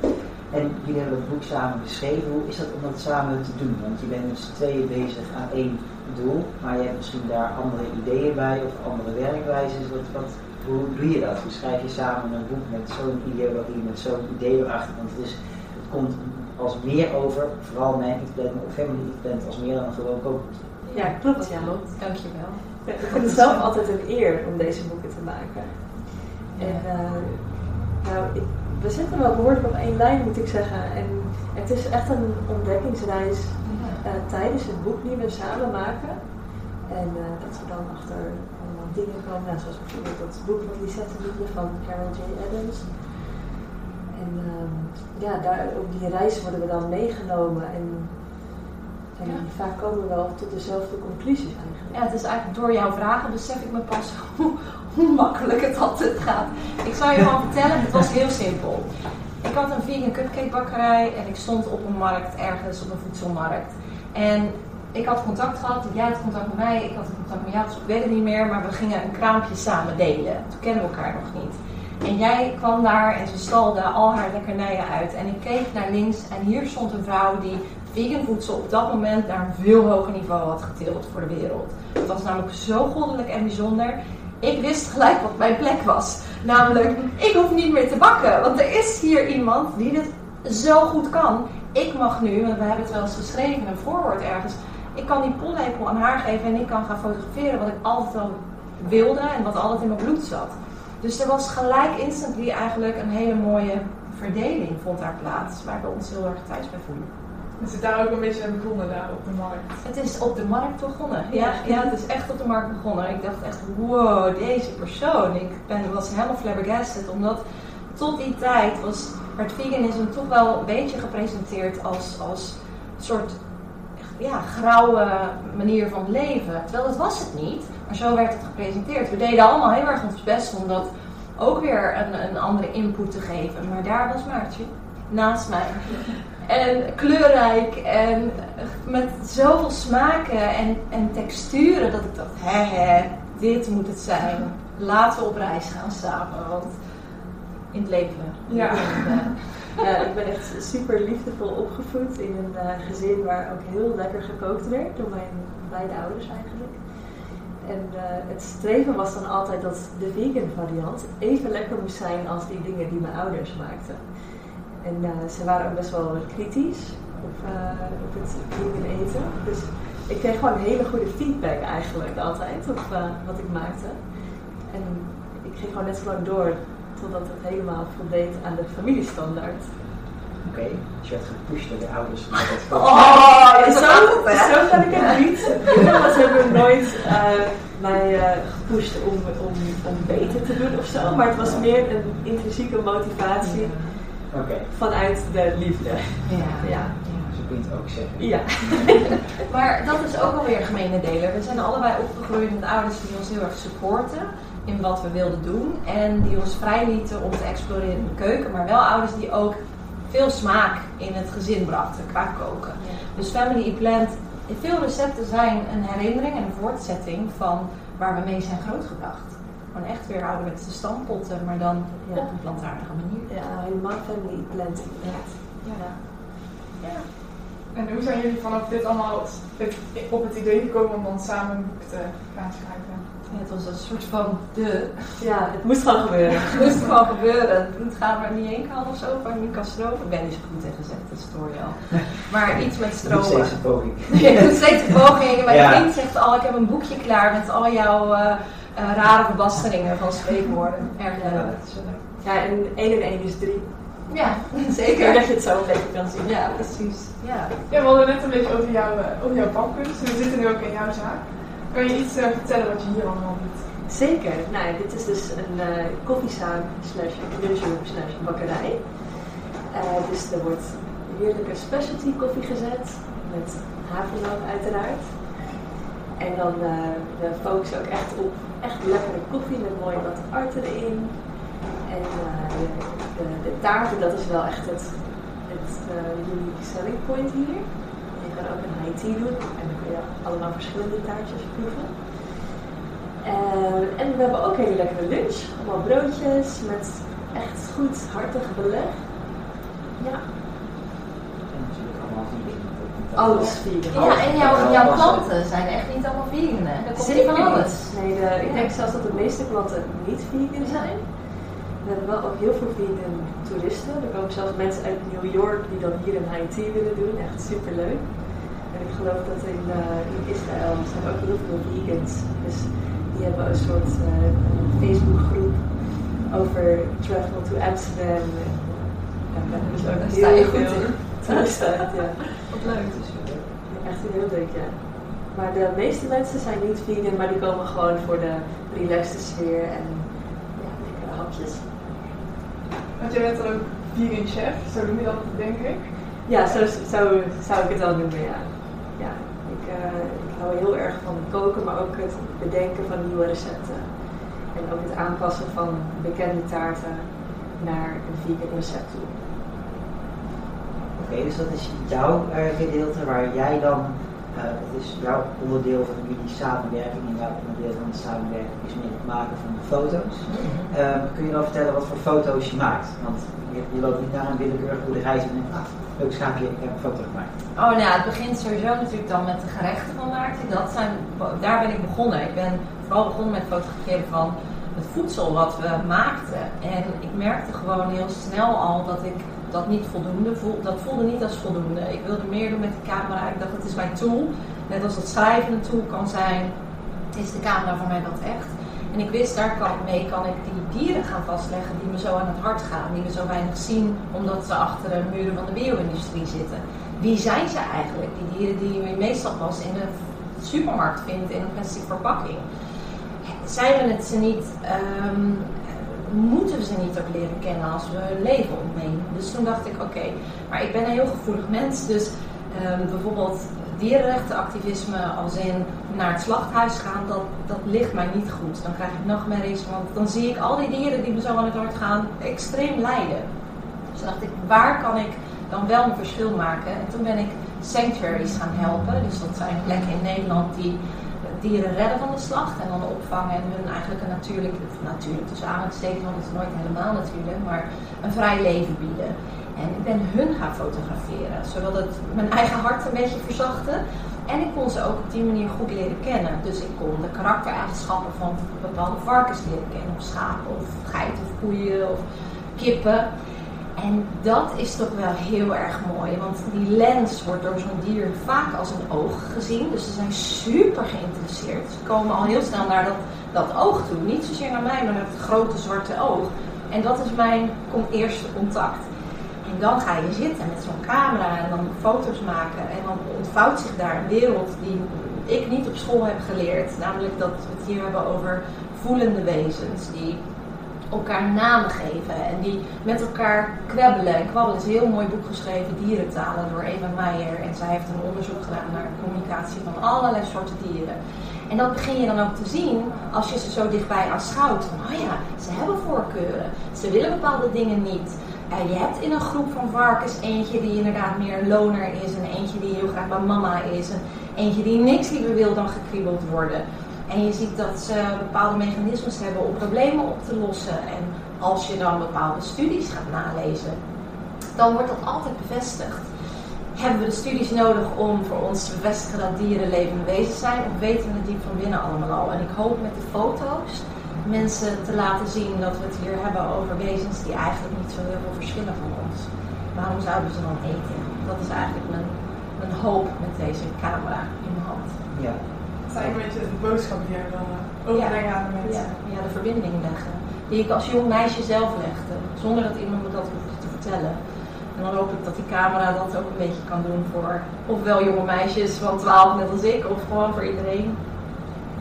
En jullie hebben het boek samen geschreven. Hoe is dat om dat samen te doen? Want je bent met z'n tweeën bezig aan één doel, maar je hebt misschien daar andere ideeën bij of andere werkwijzes. Wat, wat, hoe doe je dat? Hoe schrijf je samen een boek met zo'n ideologie, met zo'n idee erachter? Want het, is, het komt als meer over, vooral mijn e-plan of family e-plan, als meer dan een gewoon kookboek. Ja, klopt. Ja. Dankjewel. Ja, Ik vind het zelf altijd een eer om deze boeken te maken. En eh, nou, ik, we zitten wel behoorlijk op één lijn, moet ik zeggen. En het is echt een ontdekkingsreis eh, tijdens het boek die we samen maken. En eh, dat we dan achter dingen nou, zoals bijvoorbeeld dat boek van Lisette Liefde van Carol J. Adams. En ehm, ja, daar, op die reis worden we dan meegenomen en, en Ja. vaak komen we wel tot dezelfde conclusies eigenlijk. Ja, het is eigenlijk door jouw vragen besef ik me pas hoe, hoe makkelijk het altijd gaat. Ik zal je gewoon vertellen, het was heel simpel. Ik had een vegan cupcake bakkerij en ik stond op een markt ergens, op een voedselmarkt. En ik had contact gehad, jij had contact met mij, ik had contact met jou, dus ik weet het niet meer. Maar we gingen een kraampje samen delen. Toen kennen we elkaar nog niet. En jij kwam daar en ze stalde al haar lekkernijen uit. En ik keek naar links en hier stond een vrouw die vegan voedsel op dat moment naar een veel hoger niveau had getild voor de wereld. Het was namelijk zo goddelijk en bijzonder. Ik wist gelijk wat mijn plek was. Namelijk, ik hoef niet meer te bakken. Want er is hier iemand die dit zo goed kan. Ik mag nu, want we hebben het wel eens geschreven, een voorwoord ergens. Ik kan die pollepel aan haar geven en ik kan gaan fotograferen wat ik altijd al wilde en wat altijd in mijn bloed zat. Dus er was gelijk instantly eigenlijk een hele mooie verdeling vond daar plaats. Waar we ons heel erg thuis bij voelen. Dus het daar ook een beetje begonnen daar op de markt. Het is op de markt begonnen. Ja, ja, het is echt op de markt begonnen. Ik dacht echt, wow, deze persoon. Ik ben, was helemaal flabbergasted, omdat tot die tijd was, werd veganisme toch wel een beetje gepresenteerd als, als soort ja, grauwe manier van leven. Terwijl dat was het niet, maar zo werd het gepresenteerd. We deden allemaal heel erg ons best om dat ook weer een, een andere input te geven. Maar daar was Maartje, naast mij. En kleurrijk en met zoveel smaken en, en texturen dat ik dacht, hè hè, dit moet het zijn. Laten we op reis gaan samen, want in het leven. Ja. Ja, ik ben echt super liefdevol opgevoed in een eh, gezin waar ook heel lekker gekookt werd door mijn beide ouders eigenlijk. En eh, het streven was dan altijd dat de vegan variant even lekker moest zijn als die dingen die mijn ouders maakten. En eh, ze waren ook best wel kritisch op, op het vegan eten. Dus ik kreeg gewoon hele goede feedback eigenlijk altijd op wat ik maakte. En ik ging gewoon net zo lang door totdat het helemaal voldeed aan de familiestandaard. Oké, dus je werd gepusht door de ouders. Oh, En is zo, dat zo kan ik het niet ze hebben nooit eh, mij eh, gepusht om, om, om beter te doen of zo. Maar het was meer een intrinsieke motivatie Oké, vanuit de liefde. Ja. Ja. zo kun je het ook zeggen. Ja. Maar dat is ook alweer gemene deler. We zijn allebei opgegroeid met ouders die ons heel erg supporten in wat we wilden doen. En die ons vrijlieten om te exploreren in de keuken. Maar wel ouders die ook veel smaak in het gezin brachten qua koken. Dus Family Plant, veel recepten zijn een herinnering en een voortzetting van waar we mee zijn grootgebracht. Gewoon echt weer ouderwetse stampotten, maar dan Ja. op een plantaardige manier. Ja, helemaal family plant. Ja. Ja. Ja. En hoe zijn jullie vanaf dit allemaal op het idee gekomen om dan samen een boek te gaan schrijven? Het was een soort van de. Ja, het moest gewoon gebeuren. Het moest gewoon gebeuren. Het gaat maar niet heen kan of zo, waar ik niet kan stromen. Ik ben niet zo goed in gezegd, dat stoor je al. Maar iets met Nog stromen. steeds een poging. Je doet steeds een poging. Mijn Ja. vriend zegt al, ik heb een boekje klaar met al jouw eh, eh, rare verbasteringen van spreekwoorden. Erg Ja, leuk. Ja, en 1 en 1 is 3. Ja, Ik zeker. dat je het zo een beetje kan zien. Ja, precies. Ja. Ja, we hadden net een beetje over, jouw, eh, over jouw bakkunst. We zitten nu ook in jouw zaak. Kan je iets eh, vertellen wat je hier allemaal doet? Zeker. Nou, dit is dus een eh koffiezaak slash lunchroom slash bakkerij. Eh, dus er wordt heerlijke specialty koffie gezet met havermelk uiteraard. En dan eh we focussen ook echt op echt lekkere koffie met mooi wat art erin. En de, de, de taarten, dat is wel echt het, het unique selling point hier. Kan ook een high tea doen en dan kun je allemaal verschillende taartjes proeven. we hebben ook hele lekkere lunch. Allemaal broodjes met echt goed hartig beleg. Ja, En natuurlijk allemaal vegan. alles vegan. Ja, en jouw, jouw klanten zijn echt niet allemaal vegan, hè? Er komt Zeker van alles. niet. Nee, de, ik denk zelfs dat de meeste klanten niet vegan zijn. We hebben wel ook heel veel vegan toeristen. Er komen zelfs mensen uit New York die dan hier een high tea willen doen. Echt super leuk. En ik geloof dat in, eh, in Israël zijn ook heel veel vegans. Dus die hebben een soort eh, Facebookgroep over travel to Amsterdam. Ja, daar hebben ze ook Daar heel goed veel uit, ja. Wat leuk. Echt heel leuk, ja. Maar de meeste mensen zijn niet vegan, maar die komen gewoon voor de relaxte sfeer en ja, lekkere hapjes. Want jij bent dan ook vegan chef, zo noem je dat denk ik. Ja, zo, zo zou ik het wel noemen, ja ik, eh, ik hou heel erg van koken, maar ook het bedenken van nieuwe recepten. En ook het aanpassen van bekende taarten naar een vegan recept toe. Oké, dus dat is jouw eh, gedeelte waar jij dan, eh dat is jouw onderdeel van jullie samenwerking en jouw onderdeel van de samenwerking is meer het maken van de foto's. Eh, kun je dan vertellen wat voor foto's je maakt? Want je, je loopt niet naar een willekeurige boerderij en denkt, ah, leuk schaapje, ik heb een foto gemaakt. Oh, nou het begint sowieso natuurlijk dan met de gerechten van Maarten. Dat zijn, daar ben ik begonnen. Ik ben vooral begonnen met fotograferen van het voedsel wat we maakten. En ik merkte gewoon heel snel al dat ik dat niet voldoende. Dat voelde niet als voldoende. Ik wilde meer doen met de camera. Ik dacht, het is mijn tool. Net als het schrijven een tool kan zijn, is de camera voor mij dat echt. En ik wist, daar kan, mee kan ik die dieren gaan vastleggen die me zo aan het hart gaan. Die we zo weinig zien, omdat ze achter de muren van de bio-industrie zitten. Wie zijn ze eigenlijk? Die dieren die je meestal pas in de supermarkt vindt in een plastic verpakking. Zijn we het ze niet, ehm, moeten we ze niet ook leren kennen als we hun leven ontnemen? Dus toen dacht ik, oké, maar ik ben een heel gevoelig mens, dus ehm, bijvoorbeeld dierenrechtenactivisme als in naar het slachthuis gaan, dat, dat ligt mij niet goed. Dan krijg ik nachtmerries, want dan zie ik al die dieren die me zo aan het hart gaan extreem lijden. Dus dacht ik, waar kan ik dan wel een verschil maken? En toen ben ik sanctuaries gaan helpen. Dus dat zijn plekken in Nederland die dieren redden van de slacht en dan opvangen en hun eigenlijk een natuurlijk, natuurlijk tussen aanhalingstekens, want het is nooit helemaal natuurlijk, maar een vrij leven bieden. En ik ben hun gaan fotograferen, zodat het mijn eigen hart een beetje verzachtte. En ik kon ze ook op die manier goed leren kennen. Dus ik kon de karaktereigenschappen van bepaalde varkens leren kennen, of schapen, of geiten, of koeien, of kippen. En dat is toch wel heel erg mooi, want die lens wordt door zo'n dier vaak als een oog gezien. Dus ze zijn super geïnteresseerd. Ze komen al heel snel naar dat, dat oog toe. Niet zozeer naar mij, maar naar het grote zwarte oog. En dat is mijn eerste contact. En dan ga je zitten met zo'n camera en dan foto's maken. En dan ontvouwt zich daar een wereld die ik niet op school heb geleerd. Namelijk dat we het hier hebben over voelende wezens die elkaar namen geven en die met elkaar kwebbelen. En Kwabbelen is een heel mooi boek geschreven, Dierentalen, door Eva Meijer. En zij heeft een onderzoek gedaan naar de communicatie van allerlei soorten dieren. En dat begin je dan ook te zien als je ze zo dichtbij aanschouwt. Van, oh ja, ze hebben voorkeuren. Ze willen bepaalde dingen niet. En je hebt in een groep van varkens eentje die inderdaad meer loner is. En eentje die heel graag bij mama is. En eentje die niks liever wil dan gekriebeld worden. En je ziet dat ze bepaalde mechanismes hebben om problemen op te lossen. En als je dan bepaalde studies gaat nalezen, dan wordt dat altijd bevestigd. Hebben we de studies nodig om voor ons te bevestigen dat dieren levende wezens zijn? Of weten we het diep van binnen allemaal al? En ik hoop met de foto's mensen te laten zien dat we het hier hebben over wezens die eigenlijk niet zo heel veel verschillen van ons. Waarom zouden ze dan eten? Dat is eigenlijk mijn, mijn hoop met deze camera in mijn hand. Ja, Een beetje de boodschap die jij wil eh, overbrengen aan de Ja, mensen. ja, de verbinding leggen. Die ik als jong meisje zelf legde, zonder dat iemand me dat hoefde te vertellen. En dan hoop ik dat die camera dat ook een beetje kan doen voor ofwel jonge meisjes van 12 net als ik, of gewoon voor iedereen.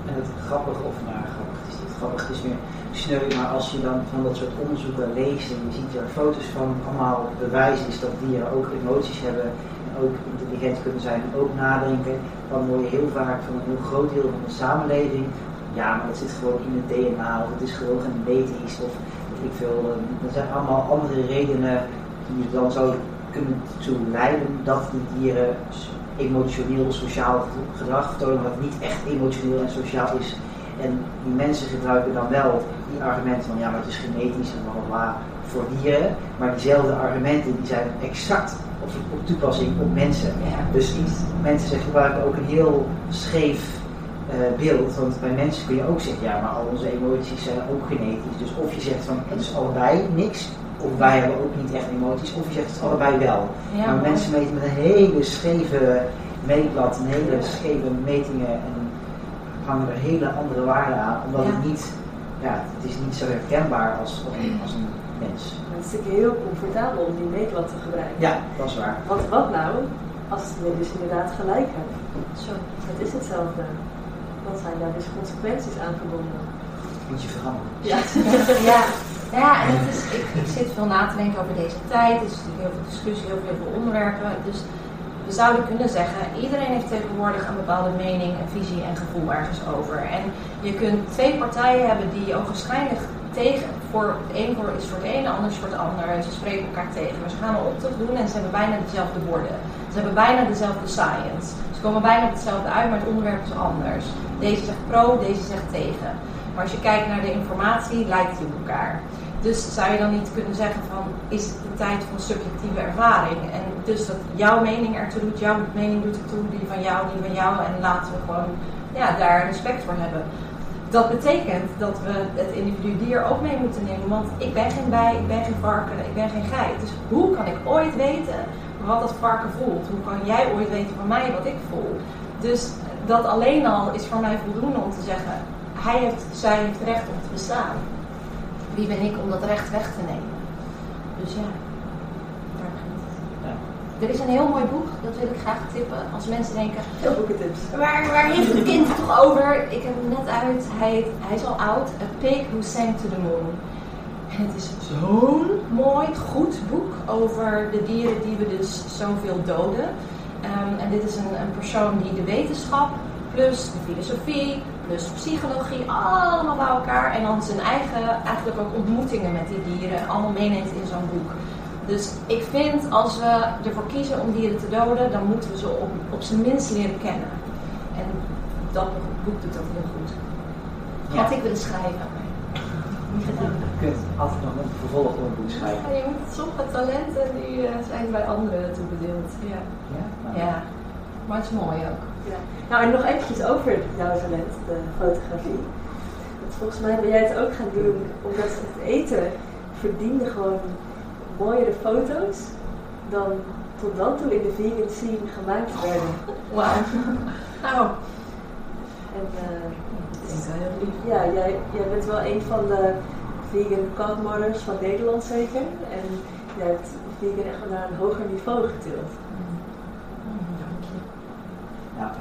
en het grappige, of nou grappig, het is niet grappig, het is meer sneu, maar als je dan van dat soort onderzoeken leest en je ziet er foto's van allemaal bewijs is dat dieren ook emoties hebben en ook intelligent kunnen zijn ook nadenken, dan hoor je heel vaak van een heel groot deel van de samenleving, ja, maar dat zit gewoon in het DNA of het is gewoon genetisch of ik veel. Er zijn allemaal andere redenen die je dan zouden kunnen leiden dat die dieren emotioneel, sociaal gedrag vertonen wat niet echt emotioneel en sociaal is. En die mensen gebruiken dan wel die argumenten van ja, maar het is genetisch en bla bla voor dieren. Maar diezelfde argumenten die zijn exact op, toepassing op mensen. Ja, Dus mensen ze gebruiken ook een heel scheef eh, beeld. Want bij mensen kun je ook zeggen, ja, maar al onze emoties zijn ook genetisch. Dus of je zegt van het is allebei niks, of wij hebben ook niet echt emoties, of je zegt het is allebei wel. Ja, maar mensen meten met een hele scheve meetlat, een hele scheve metingen en hangen er hele andere waarden aan, omdat Ja. het niet, ja, het is niet zo herkenbaar als, als, een, als een mens. Maar het is natuurlijk heel comfortabel om die meetlat te gebruiken. Ja, dat is waar. Want wat nou als we dus inderdaad gelijk hebben? Zo. Het is hetzelfde. Dan zijn daar dus consequenties aan verbonden. Moet je veranderen. Ja. Ja, ja en het is, ik, ik zit veel na te denken over deze tijd. Er is natuurlijk heel veel discussie over heel veel onderwerpen. Dus we zouden kunnen zeggen, iedereen heeft tegenwoordig een bepaalde mening, een visie en gevoel ergens over. En je kunt twee partijen hebben die ogenschijnlijk tegen, voor de een voor is voor het een, de ander is voor het ander. Ze spreken elkaar tegen. Maar ze gaan een optocht doen en ze hebben bijna dezelfde woorden. Ze hebben bijna dezelfde science. Ze komen bijna hetzelfde uit, maar het onderwerp is anders. Deze zegt pro, deze zegt tegen. Maar als je kijkt naar de informatie, lijkt die op elkaar. Dus zou je dan niet kunnen zeggen van, is het een tijd van subjectieve ervaring? En dus dat jouw mening ertoe doet, jouw mening doet ertoe, die van jou, die van jou. En laten we gewoon ja, daar respect voor hebben. Dat betekent dat we het individu dier ook mee moeten nemen. Want ik ben geen bij, ik ben geen varken, ik ben geen geit. Dus hoe kan ik ooit weten wat dat varken voelt? Hoe kan jij ooit weten van mij wat ik voel? Dus dat alleen al is voor mij voldoende om te zeggen, hij heeft, zij heeft recht om te bestaan. Wie ben ik om dat recht weg te nemen? Dus ja, daar begint het. Ja. Er is een heel mooi boek, dat wil ik graag tippen. Als mensen denken, Veel boekentips. Waar, waar heeft het kind het toch over? Ik heb hem net uit. Hij, hij is al oud. A Pig Who Sang to the Moon. En het is zo'n mooi, goed boek over de dieren die we dus zoveel doden. Ehm, en dit is een, een persoon die de wetenschap, plus de filosofie, plus psychologie, allemaal bij elkaar. En dan zijn eigen, eigenlijk ook ontmoetingen met die dieren, allemaal meeneemt in zo'n boek. Dus ik vind als we ervoor kiezen om dieren te doden, dan moeten we ze op, op zijn minst leren kennen. En dat boek doet dat heel goed. Ja. Had ik willen schrijven. maar. Je kunt altijd nog een vervolg op een boek schrijven. Ja, je moet sommige talenten die eh, zijn bij anderen toebedeeld. Ja. Ja? Nou, ja, maar het is mooi ook. Ja. Nou, en nog eventjes over jouw talent, de fotografie. Want volgens mij ben jij het ook gaan doen omdat het eten verdiende gewoon mooiere foto's dan tot dan toe in de vegan scene gemaakt werden. Wauw. Nou, En eh, dat is wel heel lief. ja, jij, jij bent wel een van de vegan godmothers van Nederland zeker. En jij hebt vegan echt naar een hoger niveau getild. Mm, Dank je. ja.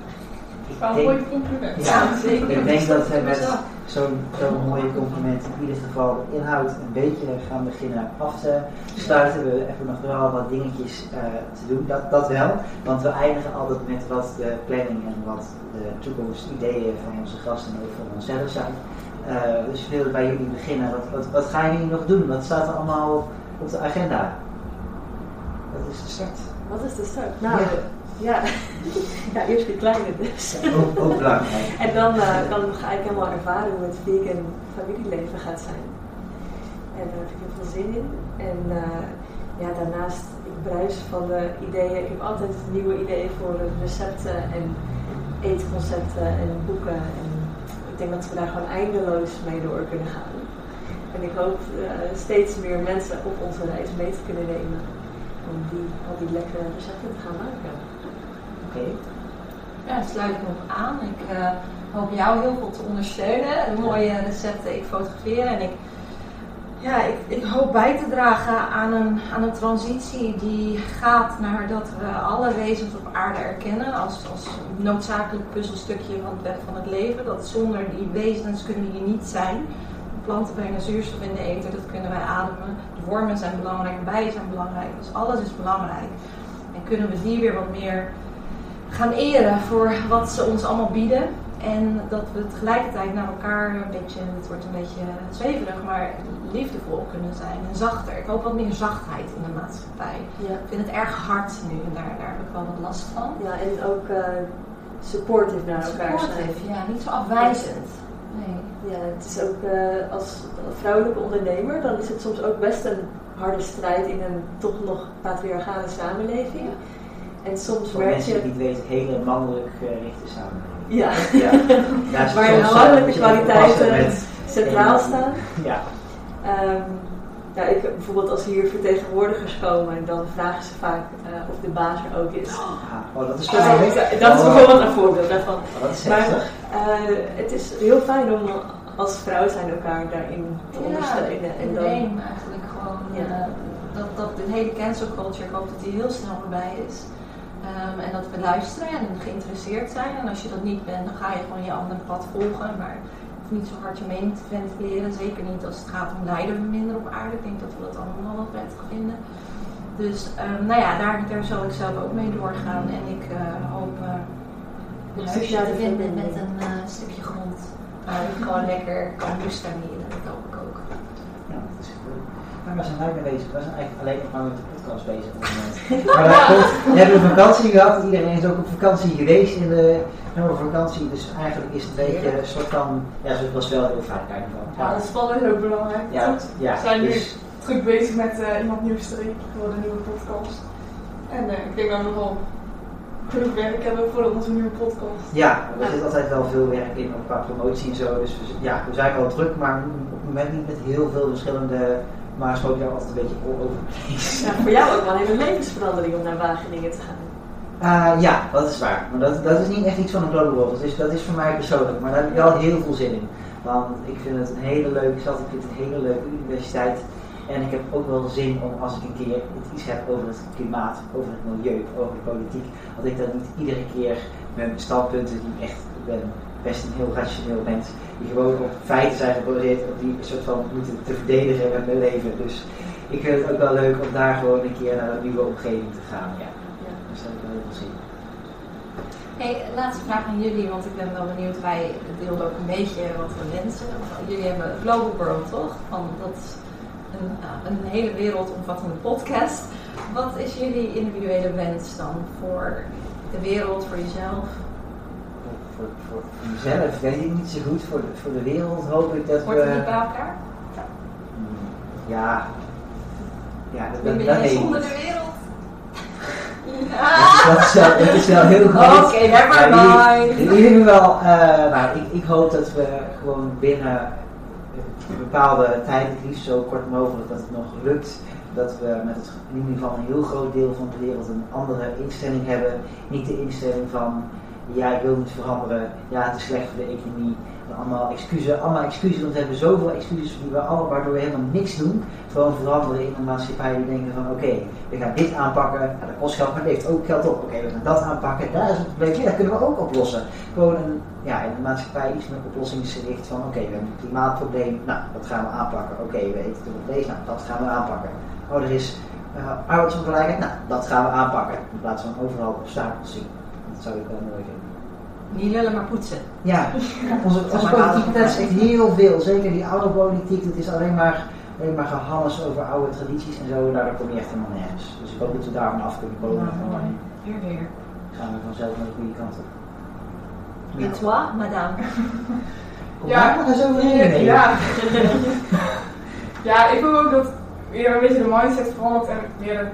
Een denk- mooi compliment. Ja, zeker. Ik denk dat we met zo'n zo'n mooie compliment in ieder geval de inhoud een beetje gaan beginnen af te sluiten. We hebben nog wel wat dingetjes eh, te doen, dat, dat wel. Want we eindigen altijd met wat de planning en wat de toekomstideeën van onze gasten en ook van onszelf zijn. Eh, dus ik wil bij jullie beginnen. Wat, wat, wat gaan jullie nog doen? Wat staat er allemaal op de agenda? Dat is de start. Wat is de start? Nou, Ja. Ja, ja eerst de kleine dus. Ook, ook belangrijk. En dan eh, kan ik eigenlijk helemaal ervaren hoe het vegan familieleven gaat zijn. En daar heb ik heel veel zin in. En eh, ja, daarnaast, ik bruis van de ideeën. Ik heb altijd nieuwe ideeën voor recepten en eetconcepten en boeken. En ik denk dat we daar gewoon eindeloos mee door kunnen gaan. En ik hoop eh, steeds meer mensen op onze reis mee te kunnen nemen. Om die, al die lekkere recepten te gaan maken. Oké. Ja, sluit ik me op aan. Ik eh, hoop jou heel veel te ondersteunen. De mooie recepten, ik fotografeer en ik, ja, ik, ik hoop bij te dragen aan een, aan een transitie die gaat naar dat we alle wezens op aarde erkennen als, als noodzakelijk puzzelstukje van het web van het leven. Dat zonder die wezens kunnen we hier niet zijn. Planten brengen zuurstof in de eten, dat kunnen wij ademen. De wormen zijn belangrijk, bijen zijn belangrijk, dus alles is belangrijk. En kunnen we die weer wat meer gaan eren voor wat ze ons allemaal bieden. En dat we tegelijkertijd naar elkaar een beetje, het wordt een beetje zweverig, maar liefdevol kunnen zijn en zachter. Ik hoop wat meer zachtheid in de maatschappij. Ja. Ik vind het erg hard nu en daar, daar heb ik wel wat last van. Ja, en ook eh, supportive naar elkaar zijn. Ja, niet zo afwijzend. Nee. Ja, het is ook eh, als vrouwelijke ondernemer, dan is het soms ook best een harde strijd in een toch nog patriarchale samenleving. En soms Voor merk mensen die je. het niet weten, hele mannelijk gerichte samenleving. Ja, Ja, het waar eh, mannelijke je kwaliteiten met- centraal staan. Ja, Ehm, ja, ik, bijvoorbeeld als hier vertegenwoordigers komen, dan vragen ze vaak eh, of de baas er ook is. Ah, oh, dat is Oh, toch wel dat dat is bijvoorbeeld een voorbeeld daarvan. Oh, dat is Maar eh, het is heel fijn om als vrouw zijn elkaar daarin te ondersteunen. En dan, eigenlijk gewoon. Ja. eh, dat, dat de hele cancel culture, ik hoop dat die heel snel voorbij is. Ehm, en dat we luisteren en geïnteresseerd zijn. En als je dat niet bent, dan ga je gewoon je andere pad volgen. Maar hoeft niet zo hard je mening te ventileren. Zeker niet als het gaat om lijden minder op aarde. Ik denk dat we dat allemaal wel prettig vinden. Dus ehm, nou ja, daar, daar zal ik zelf ook mee doorgaan. En ik eh, hoop eh, een huisje te vinden met een eh, stukje grond. Waar ik gewoon lekker kan. Dat hoop ik ook. Ja, dat is goed. Maar we zijn daar mee bezig. We zijn eigenlijk alleen nog maar met de podcast bezig op het moment. maar dat komt, we hebben een vakantie gehad. Iedereen is ook op vakantie geweest in de vakantie. Dus eigenlijk is het een beetje een soort van... Ja, het was wel heel fijn carnaval. Ja, ontspannen is ook belangrijk. Ja, het- ja, We zijn nu dus- druk bezig met eh, iemand nieuws te voor de nieuwe podcast. En eh, ik denk dat we nogal genoeg werk hebben voor onze nieuwe podcast. Ja, er zit altijd wel veel werk in, ook qua promotie en zo. Dus we, ja, we zijn wel druk, maar op het moment niet met heel veel verschillende. Maar schoot jou altijd een beetje over ja, voor jou ook wel een hele levensverandering om naar Wageningen te gaan. Ah, ja, dat is waar. Maar dat, dat is niet echt iets van een global. Dat is, dat is voor mij persoonlijk. Maar daar heb ik wel heel veel zin in. Want ik vind het een hele leuke stad. Ik vind het een hele leuke universiteit. En ik heb ook wel zin om als ik een keer iets heb over het klimaat, over het milieu, over de politiek, dat ik dan niet iedere keer mijn standpunten die echt, ik ben best een heel rationeel mens, die gewoon op feiten zijn gebaseerd, die soort van moeten te verdedigen met mijn leven. Dus ik vind het ook wel leuk om daar gewoon een keer naar een nieuwe omgeving te gaan. Ja. Ja. Dus dat heb ik wel heel veel zin in. Hey, laatste vraag aan jullie, want ik ben wel benieuwd. Wij deelden ook een beetje wat we wensen. Jullie hebben Global Girl, toch? Van, dat is een, nou, een hele wereldomvattende podcast. Wat is jullie individuele wens dan voor de wereld, voor jezelf? Voor, voor, voor mezelf weet ik niet zo goed. Voor de, voor de wereld hoop ik dat het we. niet bij elkaar? Ja. Ja, dat, Wie dat, weet ik de wereld? Dat is wel, dat is wel heel Oké, groot. never Maar mind. In ieder geval, eh, nou, ik, ik hoop dat we gewoon binnen een bepaalde tijd, het liefst zo kort mogelijk, dat het nog lukt. Dat we met het, in ieder geval een heel groot deel van de wereld een andere instelling hebben. Niet de instelling van, ja, ik wil niet veranderen, ja, het is slecht voor de economie. Allemaal excuses, allemaal excuses, want we hebben zoveel excuses die we allemaal, waardoor we helemaal niks doen. Gewoon veranderen in een maatschappij die denken van, oké, we gaan dit aanpakken, dat kost geld, maar dat levert ook geld op. Oké, we gaan dat aanpakken, daar is het probleem, dat kunnen we ook oplossen. Gewoon een, ja, in de maatschappij iets meer oplossingsgericht van, oké, we hebben een klimaatprobleem, nou, dat gaan we aanpakken. Oké, we eten te veel vlees, nou, dat gaan we aanpakken. Oh, er is uh, arbeidsongelijkheid, nou, dat gaan we aanpakken. In plaats van overal obstakels zien. Dat zou ik wel mooi vinden. Niet lullen, maar poetsen. Ja, onze, onze politiek echt heel veel. Zeker die oude politiek, dat is alleen maar, alleen maar gehannes over oude tradities en zo. En daardoor kom je echt helemaal nergens. Dus ik hoop dat we daarvan af kunnen komen. Nou, en mooi. dan Weer weer. gaan we vanzelf naar de goede kant op. Et toi, madame? Kom Ja. gaan zo weer heen. Ja. ja, ik hoop ook dat weer een beetje de mindset verandert en weer een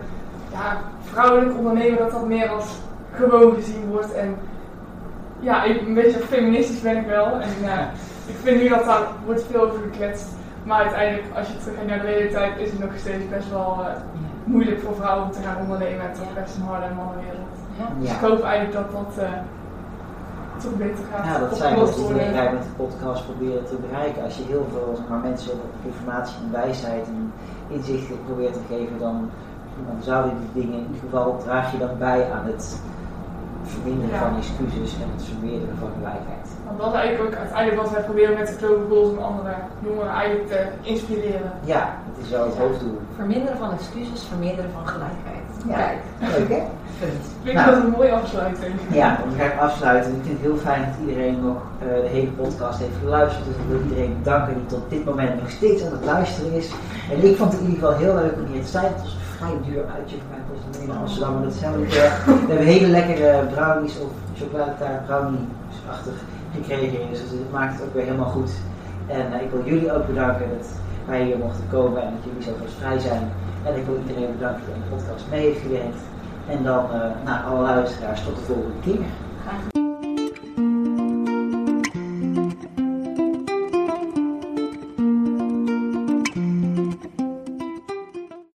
ja, vrouwelijk ondernemen dat dat meer als gewoon gezien wordt. En ja, ik, een beetje feministisch ben ik wel. En ja, ik vind nu dat daar wordt veel over gekletst. Maar uiteindelijk, als je terug naar de realiteit, is het nog steeds best wel eh, moeilijk voor vrouwen om te gaan ondernemen. Het is Ja. best een harde mannenwereld. Ja. Dus ik hoop eigenlijk dat dat eh, toch beter gaat Ja, dat zijn wat worden. wij met de podcast proberen te bereiken. Als je heel veel zeg maar, mensen informatie en wijsheid en inzichten probeert te geven, dan, dan zouden die dingen in ieder geval draag je dan bij aan het verminderen Ja. van excuses en het vermeerderen van gelijkheid. Want dat is eigenlijk ook uiteindelijk wat wij proberen met de Global Goals om andere jongeren eigenlijk te inspireren. Ja, het is wel het hoofddoel. Verminderen van excuses, vermeerderen van gelijkheid. Ja. Kijk, Leuk hè? Ik vind Nou. dat een mooie afsluiting. Ja, dan ga ik afsluiten. Ik vind het heel fijn dat iedereen nog eh, de hele podcast heeft geluisterd. Dus ik wil iedereen bedanken die tot dit moment nog steeds aan het luisteren is. En ik vond het in ieder geval heel leuk om hier te zijn. Het was een vrij duur uitje voor mij, volgens mij in Amsterdam. Maar niet erg. We hebben hele lekkere brownies of chocoladetaart brownie-achtig gekregen. Dus het maakt het ook weer helemaal goed. En ik wil jullie ook bedanken dat wij hier mochten komen en dat jullie zo vrij zijn. En ik wil iedereen bedanken die aan de podcast mee heeft gewerkt. En dan naar alle luisteraars tot de volgende keer.